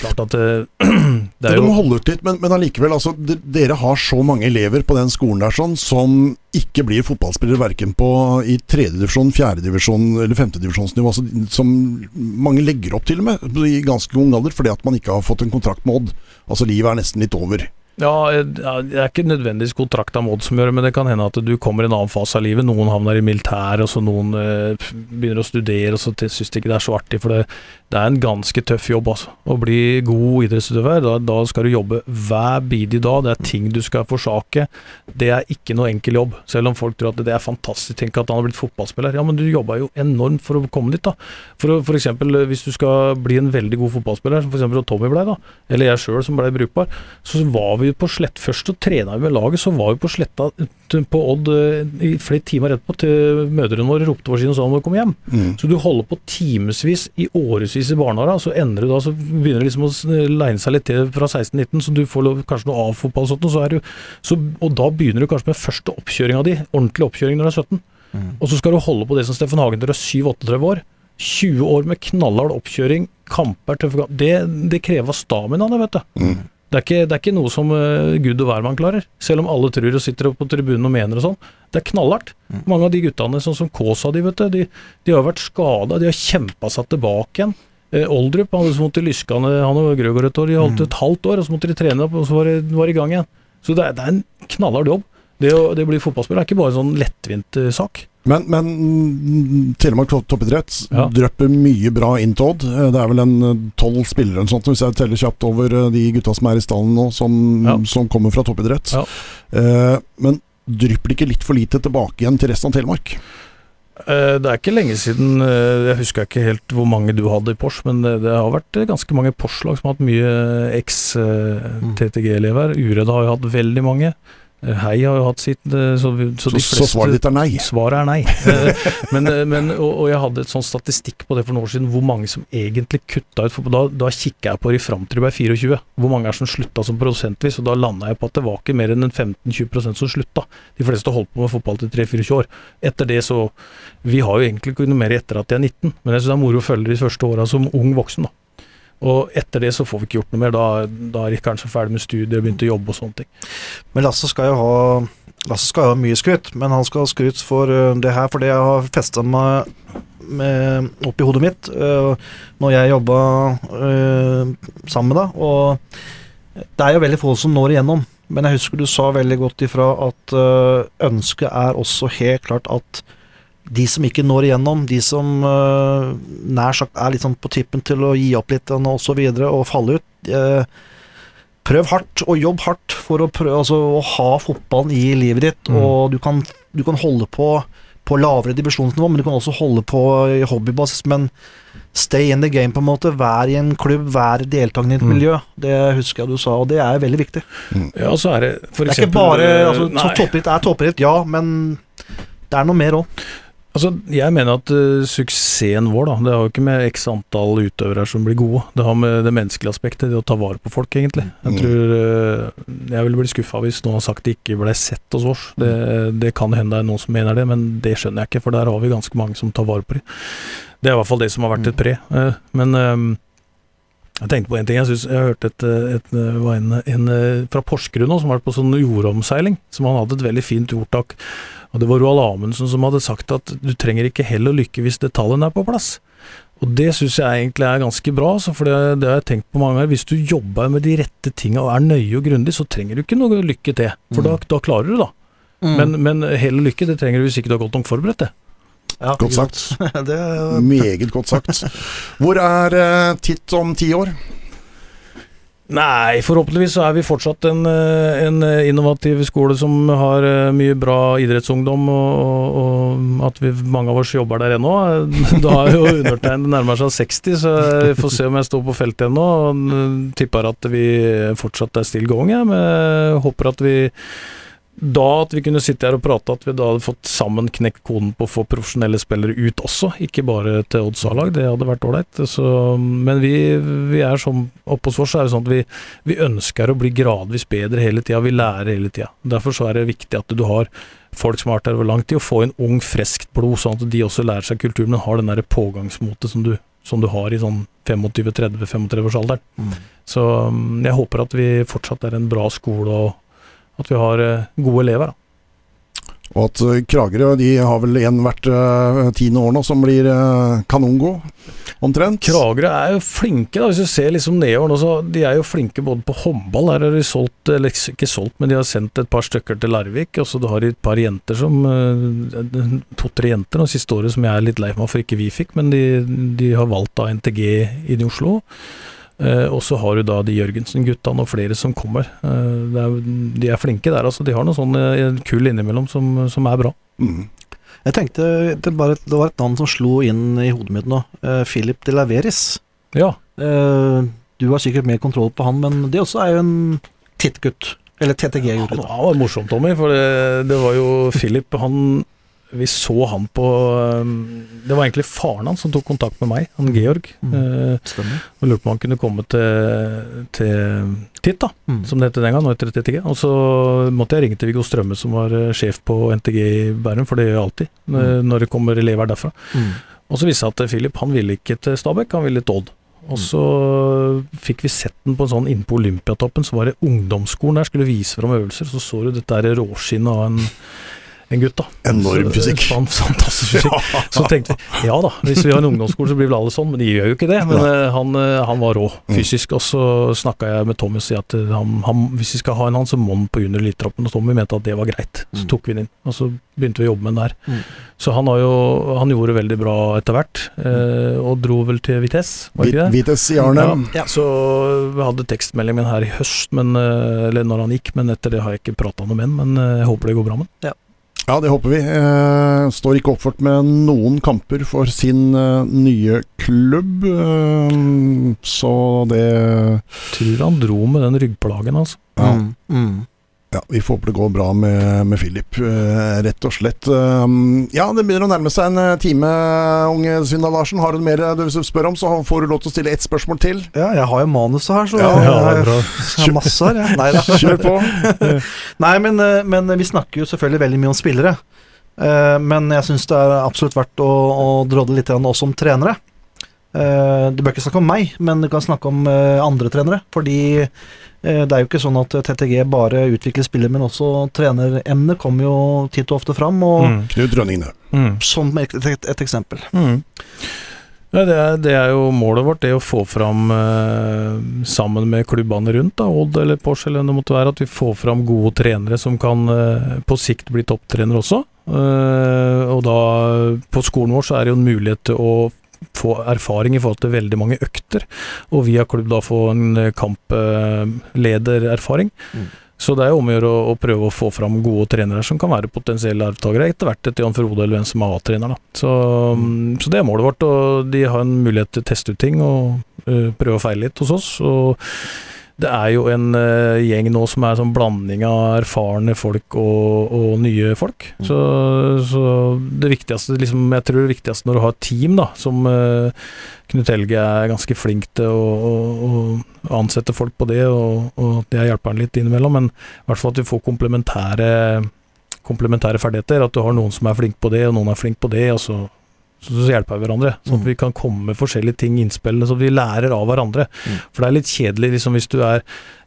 klart at eh, [clears throat] det er jo holde ut litt, men, men allikevel, altså, dere har så mange elever på den skolen der sånn, som ikke blir fotballspillere verken på i tredjedivisjon, fjerdedivisjon eller femtedivisjonsnivå. Altså, som mange legger opp til og med i ganske ung alder fordi at man ikke har fått en kontrakt med Odd. Altså livet er nesten litt over. Ja, eh, det er ikke nødvendigvis kontrakt av Odd som gjør det, men det kan hende at du kommer i en annen fase av livet. Noen havner i militæret, og så noen eh, begynner å studere, og så syns de ikke det er så artig. For det, det er en ganske tøff jobb, altså. Å bli god idrettsutøver, da, da skal du jobbe hver bidige dag. Det er ting du skal forsake. Det er ikke noe enkel jobb. Selv om folk tror at det er fantastisk. Tenk at han har blitt fotballspiller. Ja, men du jobba jo enormt for å komme dit, da. For, for eksempel eh, hvis du skal bli en veldig god fotballspiller, som for eksempel Tommy ble, da. Eller jeg sjøl som ble brukbar. Så var vi på slett først og trena med laget, så var vi på sletta på Odd eh, i flere timer etterpå til mødrene våre ropte på siden og sa om å komme hjem. Mm. Så du holder på timevis i årevis i barnehagen, så ender du da, så begynner det liksom å leine seg litt til fra 16-19, så du får lov, kanskje noe A-fotball og sånt, og, så er du, så, og da begynner du kanskje med første oppkjøringa di, ordentlig oppkjøring når du er 17. Mm. Og så skal du holde på det som Steffen Hagen til du er 7-38 år. 20 år med knallhard oppkjøring, kamper, tøffe kamper. Det, det krever stamina, det, vet du. Mm. Det er, ikke, det er ikke noe som uh, Gud og hvermann klarer, selv om alle tror og sitter på tribunen og mener og sånn. Det er knallhardt. Mm. Mange av de guttene, sånn som Kaasa, de, vet du, de, de har vært skada, de har kjempa seg tilbake igjen. Eh, Oldrup hadde så vondt i lyskene, han og Grøgaard et år, de holdt Mm. et halvt år, og så måtte de trene opp, og så var det, var i gang igjen. Så det er, det er en knallhard jobb. Det å, det å bli fotballspiller er ikke bare en sånn lettvint eh, sak. Men, men mm, Telemark toppidrett Ja. drypper mye bra inn til Odd. Eh, Det er vel en tolv spillere eller sånt, hvis jeg teller kjapt over de gutta som er i stallen nå, som, Ja. som kommer fra toppidrett. Ja. Eh, men drypper det ikke litt for lite tilbake igjen til resten av Telemark? Eh, Det er ikke lenge siden eh, Jeg husker ikke helt hvor mange du hadde i Porsche, men det, det har vært eh, ganske mange Porsche-lag som har hatt mye Mm. eks-TTG-elever. Uredd har jo hatt veldig mange. Eh, Hei har jo hatt sitt, eh, så, så Så, så svaret ditt er nei. Svaret er nei. Eh, men, men, og, og jeg hadde et sånn statistikk på det for noen år siden, hvor mange som egentlig kutta ut. For da, da kikka jeg på det fram til de ble 24. Hvor mange er som slutta som prosentvis? Og da landa jeg på at det var ikke mer enn 15-20% som slutta. De fleste holdt på med fotball til 3-24 år. Etter det så Vi har jo egentlig ikke noe mer etter at de er 19, men jeg syns det er moro å følge de første åra som ung voksen, da. Og etter det så får vi ikke gjort noe mer. Da, da er kanskje ferdig med studier og begynt å jobbe og sånne ting. Men Lasse skal jo ha Lasse skal ha mye skryt, men han skal ha skryt for uh, det her, for det jeg har festa meg med, opp i hodet mitt uh, når jeg jobba uh, sammen med deg. Og det er jo veldig få som når igjennom, men jeg husker du sa veldig godt ifra at ønsket er også helt klart at de som ikke når igjennom, de som uh, nær sagt er litt sånn på tippen til å gi opp litt og så videre og falle ut uh, Prøv hardt, og jobb hardt for å, prøve, altså, å ha fotballen i livet ditt. Mm. Og du kan, du kan holde på på lavere divisjonsnivå, men du kan også holde på i hobbybasis. Men stay in the game, på en måte. Vær i en klubb, vær deltakende i et Mm. miljø. Det husker jeg du sa, og det er veldig viktig. Ja, så er det for Det er ikke bare eh, altså. Toppidrett er toppidrett, ja, men det er noe mer òg. Altså, jeg mener at uh, suksessen vår, da, det har jo ikke med x antall utøvere som blir gode. Det har med det menneskelige aspektet, det å ta vare på folk, egentlig. Jeg Mm. tror uh, Jeg ville bli skuffa hvis noen har sagt det ikke ble sett hos oss. Det, det kan hende det er noen som mener det, men det skjønner jeg ikke, for der har vi ganske mange som tar vare på dem. Det er i hvert fall det som har vært et pre. Uh, Men Jeg tenkte på en ting. Jeg, synes, jeg hørte et, et, det var en, en fra Porsgrunn nå, som var på sånn jordomseiling. Som han hadde et veldig fint ordtak. Og Det var Roald Amundsen som hadde sagt at du trenger ikke hell og lykke hvis detaljene er på plass. Og Det syns jeg egentlig er ganske bra, for det, det, har jeg tenkt på mange ganger. Hvis du jobber med de rette tinga og er nøye og grundig, så trenger du ikke noe lykke til. For mm. da, da, klarer du det, da. Mm. Men, men hell og lykke det trenger du hvis ikke du har godt nok forberedt. det. Ja, godt sagt. [laughs] det er... Meget godt sagt. Hvor er uh, Titt om ti år? Nei, forhåpentligvis så er vi fortsatt en, eh, en innovativ skole som har eh, mye bra idrettsungdom, og, og, og at vi, mange av oss jobber der ennå. [laughs] Da er jo undertegnet nærmer seg 60, så vi får se om jeg står på feltet ennå. Tipper at vi fortsatt er still going, jeg. Men håper at vi da at vi kunne sitte her og prate, at vi da hadde fått sammen knekt koden på å få profesjonelle spillere ut også, ikke bare til Odds A-lag, det hadde vært ålreit. Men vi, vi, er sånn oppe hos oss er det sånn at vi, vi ønsker å bli gradvis bedre hele tida, vi lærer hele tida. Derfor så er det viktig at du har folk som har vært her over lang tid, og få inn ung, friskt blod, sånn at de også lærer seg kulturen, men har den derre pågangsmotet som du, som du har i sånn 25-30-35-årsalderen. Mm. Så jeg håper at vi fortsatt er en bra skole og at vi har eh, gode elever. da. Og at eh, Kragerø de har vel en hvert uh, tiende år nå som blir uh, kanongod, omtrent? Kragerø er jo flinke, da, hvis du ser liksom nedover nå, så de er jo flinke både på håndball. Her har de solgt, eller ikke solgt, men de har sendt et par stykker til Larvik. Og så har de et par jenter som uh, To-tre jenter det siste året som jeg er litt lei meg for ikke vi fikk, men de, de har valgt da NTG inn i Oslo. Eh, og så har du da de Jørgensen-guttene og flere som kommer. Eh, er, de er flinke der, altså. De har noe sånn eh, kull innimellom som, som er bra. Mm. Jeg tenkte det, bare, det, var et navn som slo inn i hodet mitt nå. Philip de Laveris. Ja. Du har sikkert mer kontroll på han, men det også er jo en tittgutt. Eller TTG-gutt. Ja, det var morsomt, Tommy. For det, det var jo Philip Han vi så han på um, Det var egentlig faren hans som tok kontakt med meg, han Georg. Mm. Eh, og lurte på om han kunne komme til, til Titt, da, mm. som det het den gangen. Nå heter det TTG. Og så måtte jeg ringe til Viggo Strømme, som var eh, sjef på NTG i Bærum, for det gjør jeg alltid mm. når det kommer elever derfra. Mm. Og så viste det seg at Philip han ville ikke til Stabæk, han ville til Odd. Og mm. så fikk vi sett den på en sånn inne på Olympiatoppen, så var det ungdomsskolen der, skulle vise fram øvelser. Så så du dette råskinnet av en en gutt, da. Enorm fysikk. Så, fantastisk fysikk. Ja. [laughs] Så tenkte vi ja da, hvis vi har en ungdomsskole så blir vel alle sånn, men de gjør jo ikke det. Men uh, han, uh, han, var rå mm. fysisk. Og så snakka jeg med Tommy og sa at uh, han, han, hvis vi skal ha en han, så må han på junior elitetroppen. Og Tommy mente at det var greit. Så mm. tok vi den inn. Og så begynte vi å jobbe med den der. Mm. Så han, jo, han gjorde veldig bra etter hvert, og dro vel til Vitesse, var ikke det? Vitesse i Arnhem. Ja, ja, så vi hadde tekstmeldingen med her i høst, men, eller når han gikk, men etter det har jeg ikke prata noe med han. Men jeg håper det går bra med han. Ja. Ja, det håper vi. Eh, står ikke oppført med noen kamper for sin eh, nye klubb, eh, så det Tror han dro med den ryggplagen, altså. Ja. Mm, mm. Ja, Vi får håpe det går bra med, med Philip, uh, rett og slett. Um, ja, det begynner å nærme seg en uh, time, unge Synda Larsen. Har du mer du vil spørre om, så får du lov til å stille ett spørsmål til. Ja, jeg har jo manuset her, så ja, jeg, jeg, jeg har masse her. Nei da. [laughs] Kjør på. [laughs] Nei, men, men, vi snakker jo selvfølgelig veldig mye om spillere. Men jeg syns det er absolutt verdt å, å drodle litt også om trenere. Du bør ikke snakke om meg, men du kan snakke om andre trenere. Fordi Eh, det er jo ikke sånn at TTG bare utvikler spillere, men også treneremner kommer jo titt og ofte fram. Og mm. Knut Rønningene. Mm. Som et, et, et eksempel. Mm. Ja, det, er, det, er, jo målet vårt, det å få fram eh, sammen med klubbene rundt, da, Odd eller Porsche eller det måtte være, at vi får fram gode trenere som kan eh, på sikt bli topptrenere også. Eh, og da, på skolen vår så er det jo en mulighet til å få erfaring i forhold til veldig mange økter, og via klubb da få en eh, kampledererfaring. Mm. Så det er om å gjøre å, prøve å få fram gode trenere som kan være potensielle arvtakere etter hvert etter Jan Frode eller hvem som er A-trener. Så, mm. så, det er målet vårt, og de har en mulighet til å teste ut ting og uh, prøve å feile litt hos oss. og det er jo en uh, gjeng nå som er sånn blanding av erfarne folk og, og nye folk. Mm. Så, så, det viktigste liksom, Jeg tror det viktigste når du har et team, da, som uh, Knut Helge er ganske flink til å, å, å ansette folk på det, og, og det hjelper han litt innimellom, men i hvert fall at du får komplementære komplementære ferdigheter. At du har noen som er flink på det, og noen er flink på det, og så så, så hjelper vi hverandre. Sånn at Mm. vi kan komme med forskjellige ting, innspillene, så vi lærer av hverandre. Mm. For det er litt kjedelig liksom hvis du er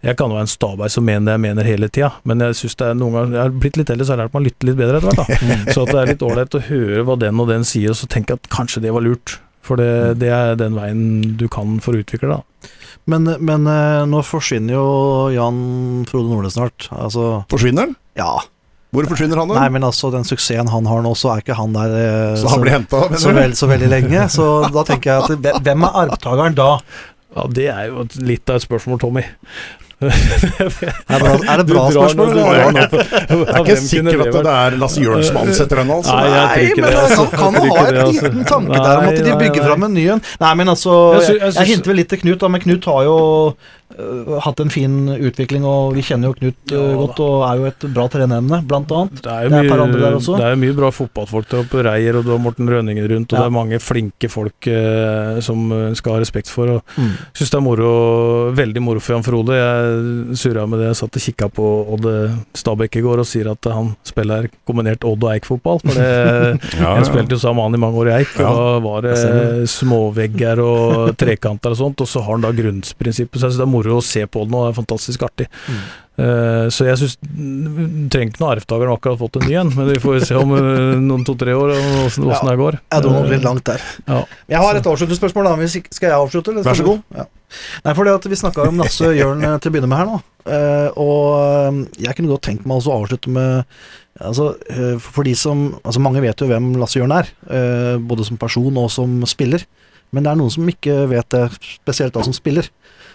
Jeg kan jo være en Stabæk som mener det jeg mener hele tida, men jeg synes det er noen ganger Jeg har blitt litt eldre, så jeg har lært meg å lytte litt bedre etter hvert. da. [laughs] Så at det er litt ålreit å høre hva den og den sier, og så tenke at kanskje det var lurt. For det, det er den veien du kan for å utvikle det. da. Men, men eh, nå forsvinner jo Jan Frode Nordnes snart. Altså, Forsvinner han? ja. Hvor forsvinner han? da? Nei, men altså, den suksessen han har nå, så er ikke han der eh, så han blir hentet, så, vel, så veldig lenge. Så [laughs] da tenker jeg at hvem er arvtakeren da? Ja, Det er jo litt av et spørsmål, Tommy. [laughs] Er det bra, bra Du spørsmål? Noe, på- er ikke sikker at det er Lasse Jørn som ansetter den, altså. Nei, jeg tror men det, altså. kan, kan Jeg ha en det, altså. liten tanke der om at de bygger nei, fram en ny en. Nei, men altså Jeg Jeg, jeg jeg, hinter vel litt til Knut, da, men Knut har jo hatt en fin utvikling, og vi kjenner jo Knut øh, Ja, godt, og er jo et bra treneremne, blant annet. Det er jo Det er mye, der også. det er mye bra fotballfolk der oppe. Reier, og du har Morten Rønningen rundt, og Ja. det er mange flinke folk eh, som eh, skal ha respekt for. Og Mm. Syns det er moro, veldig moro for Jan Frode. Jeg surra med det, jeg satt og kikka på Odd Stabæk i går og sier at han spiller kombinert Odd og Eik-fotball. For det, [laughs] Ja, jeg spilte jo sammen med han i mange år i Eik, Ja, og da var det småvegger og [laughs] trekanter og sånt, og så har han da grunnprinsippet. Så jeg synes det er moro å se på den, og det er fantastisk artig. Mm. Uh, så jeg syns Trenger ikke noen arvtaker, har akkurat fått en ny en, men vi får se om eh, noen to-tre år og åssen Ja. det går. Jeg dro nok litt langt der. Ja. Jeg har et avslutningsspørsmål, da. Hvis ikke- Skal jeg avslutte? Eller Vær så god. Ja. Nei, for det at vi snakka om Nasse Jørn eh, til å begynne med her nå. Uh, og eh, jeg kunne godt tenkt meg å avslutte med Altså, uh, for de som Altså, mange vet jo hvem Lasse Jørn er, uh, både som person og som spiller. Men det er noen som ikke vet det, spesielt da som spiller.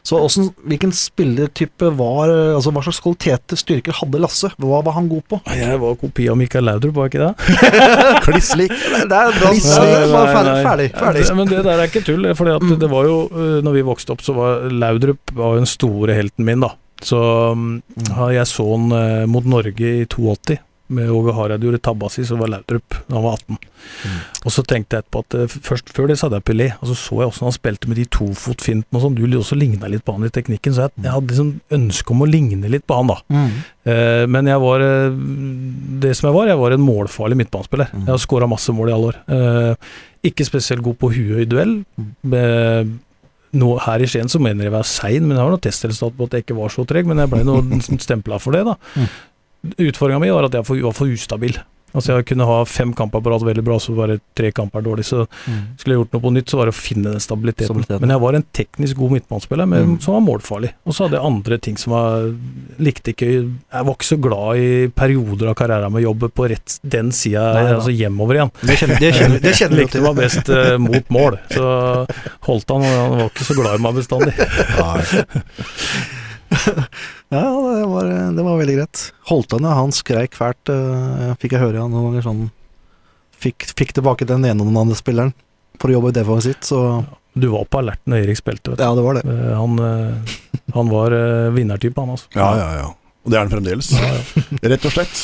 Så også, hvilken spillertype var eh, Altså, hva slags kvaliteter, styrker hadde Lasse? Hva var han god på? Jeg var kopi av Mikael Laudrup, var jeg ikke det? [laughs] Kliss lik. Det er bra. Ferdig, ferdig, ferdig. Men det der er ikke tull. Fordi at Mm. det var jo øh, Når vi vokste opp, så var Laudrup var jo den store helten min, da. Så mm, jeg så han øh, mot Norge i 82. Med Åge Hareide gjorde tabba si, så var Laudrup da han var 18. Mm. Og så tenkte jeg etterpå at øh, først Før det så hadde jeg Pelé, og så så jeg også han spilte med de tofotfintene og sånn. Du også ligna litt på han i teknikken, så jeg, jeg hadde liksom ønske om å ligne litt på han, da. Mm. Eh, men jeg var eh, Det som jeg var, jeg var en målfarlig midtbanespiller. Mm. Jeg har skåra masse mål i alle år. Eh, ikke spesielt god på huet i duell. Mm. Eh, nå, her i Skien så mener jeg jeg være sein, men jeg har noe testresultat på at jeg ikke var så treg. Men jeg ble [laughs] stempla for det, da. Mm. Utfordringa mi var at jeg var for- ustabil. Altså Jeg kunne ha fem kamper på rad veldig bra, så var det tre kamper dårlig. Så Mm. skulle jeg gjort noe på nytt, så var det å finne den stabiliteten. Stabiliteten. Men jeg var en teknisk god midtbanespiller Mm. som var målfarlig. Og så hadde jeg andre ting som jeg Likte ikke Jeg var ikke så glad i perioder av karrieren med å jobbe på rett den sida, Nei, nei. altså hjemover igjen. Det kjenner, det kjenner, det kjenner Likte meg best uh, mot mål. Så holdt han, og han var ikke så glad i meg bestandig. [laughs] Ja, det var, det var veldig greit. Holtan, ja, han skreik fælt, eh, fikk jeg høre han noen ganger sånn fikk, fikk tilbake den ene og den andre spilleren for å jobbe defensivt, så Du var på alerten når Erik spilte, vet du. ja, det var det. Eh, Han, eh, han var uh, vinnertype, han altså. Ja, ja, ja. Og det er den fremdeles. [laughs] Rett og slett.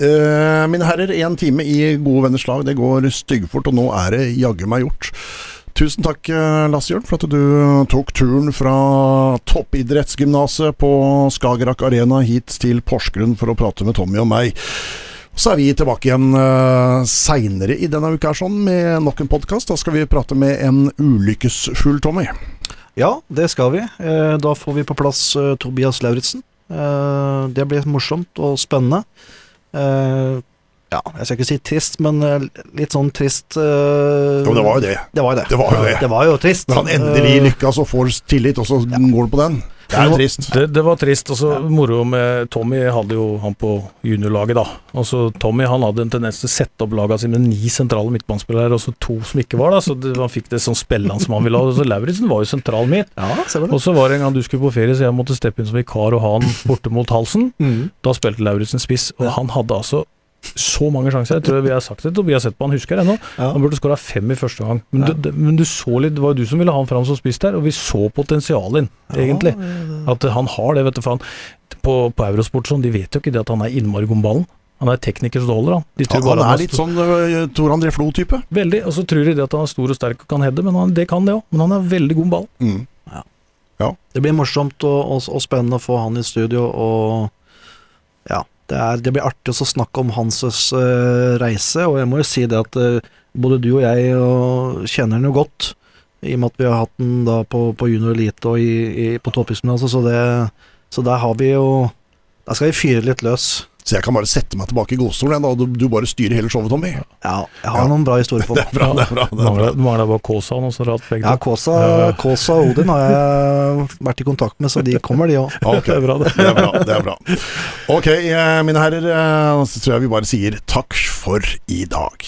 Eh, mine herrer, én time i gode venners lag. Det går styggfort, og nå er det jaggu meg gjort. Tusen takk, eh, Lasse Jørn, for at du tok turen fra toppidrettsgymnaset på Skagerrak Arena hit til Porsgrunn for å prate med Tommy og meg. Så er vi tilbake igjen uh, seinere i denne uka sånn, med nok en podkast. Da skal vi prate med en ulykkesfull Tommy. Ja, det skal vi. Eh, Da får vi på plass eh, Tobias Lauritzen. Eh, Det blir morsomt og spennende. Ja, jeg skal ikke si trist, men eh, litt sånn trist eh, Jo, det var jo det. Det var jo det. Det var jo det. Det var jo trist. Når han endelig Eh, lykkes og får tillit, og så går det på den. Det er jo trist. Det, det var trist. og så Moro med Tommy hadde jo han på juniorlaget, da. Og så Tommy han hadde en tendens til å sette opp laga sine med ni sentrale midtbanespillere, og så to som ikke var da, så det, han fikk det sånn spillende som han ville ha. Så Lauritzen var jo sentral midt. Ja. Og så var det en gang du skulle på ferie, så jeg måtte steppe inn som vikar og ha han borte mot halsen. Mm. Da spilte Lauritzen spiss, og Ja. han hadde altså så mange sjanser. Jeg tror vi har sagt det, og vi har sett på han, husker jeg ennå. Ja. Han burde skåra fem i første gang. Men, Ja. du, men du så litt, det var jo du som ville ha han fram som spiss der, og vi så potensialet inn, egentlig. Ja, At han har det, vet du. faen. på, på Eurosport sånn, de vet jo ikke det at han er innmari god med ballen. Han er tekniker så det holder, han. De tror Han, bare han han er litt sånn uh, Tor André Flo-type. Veldig. Og så tror de det at han er stor og sterk og kan heade, men han, det kan det òg. Men han er veldig god med ball. Mm. Det blir morsomt og, og, og spennende å få han i studio, og ja, det, er, det blir artig å snakke om hans eh, reise, og jeg må jo si det at eh, både du og jeg og kjenner den jo godt, i og med at vi har hatt den da på, på junior elite og i, i, på toppgymnaset, så, det- så der har vi jo Der skal vi fyre litt løs. Så jeg kan bare sette meg tilbake i godstolen, og du, du bare styrer hele showet, Tommy. Ja, jeg har Ja. noen bra historier på Det er bra, det er bra. Det er bra. Du mangler bare Kåsa og så rart begge Ja, to. Kåsa, Ja. Kåsa og Odin har jeg vært i kontakt med, så de kommer, de òg. [laughs] Okay. Det er bra, det. Det er bra. det er bra Ok, eh, mine herrer, eh, så tror jeg vi bare sier takk for i dag.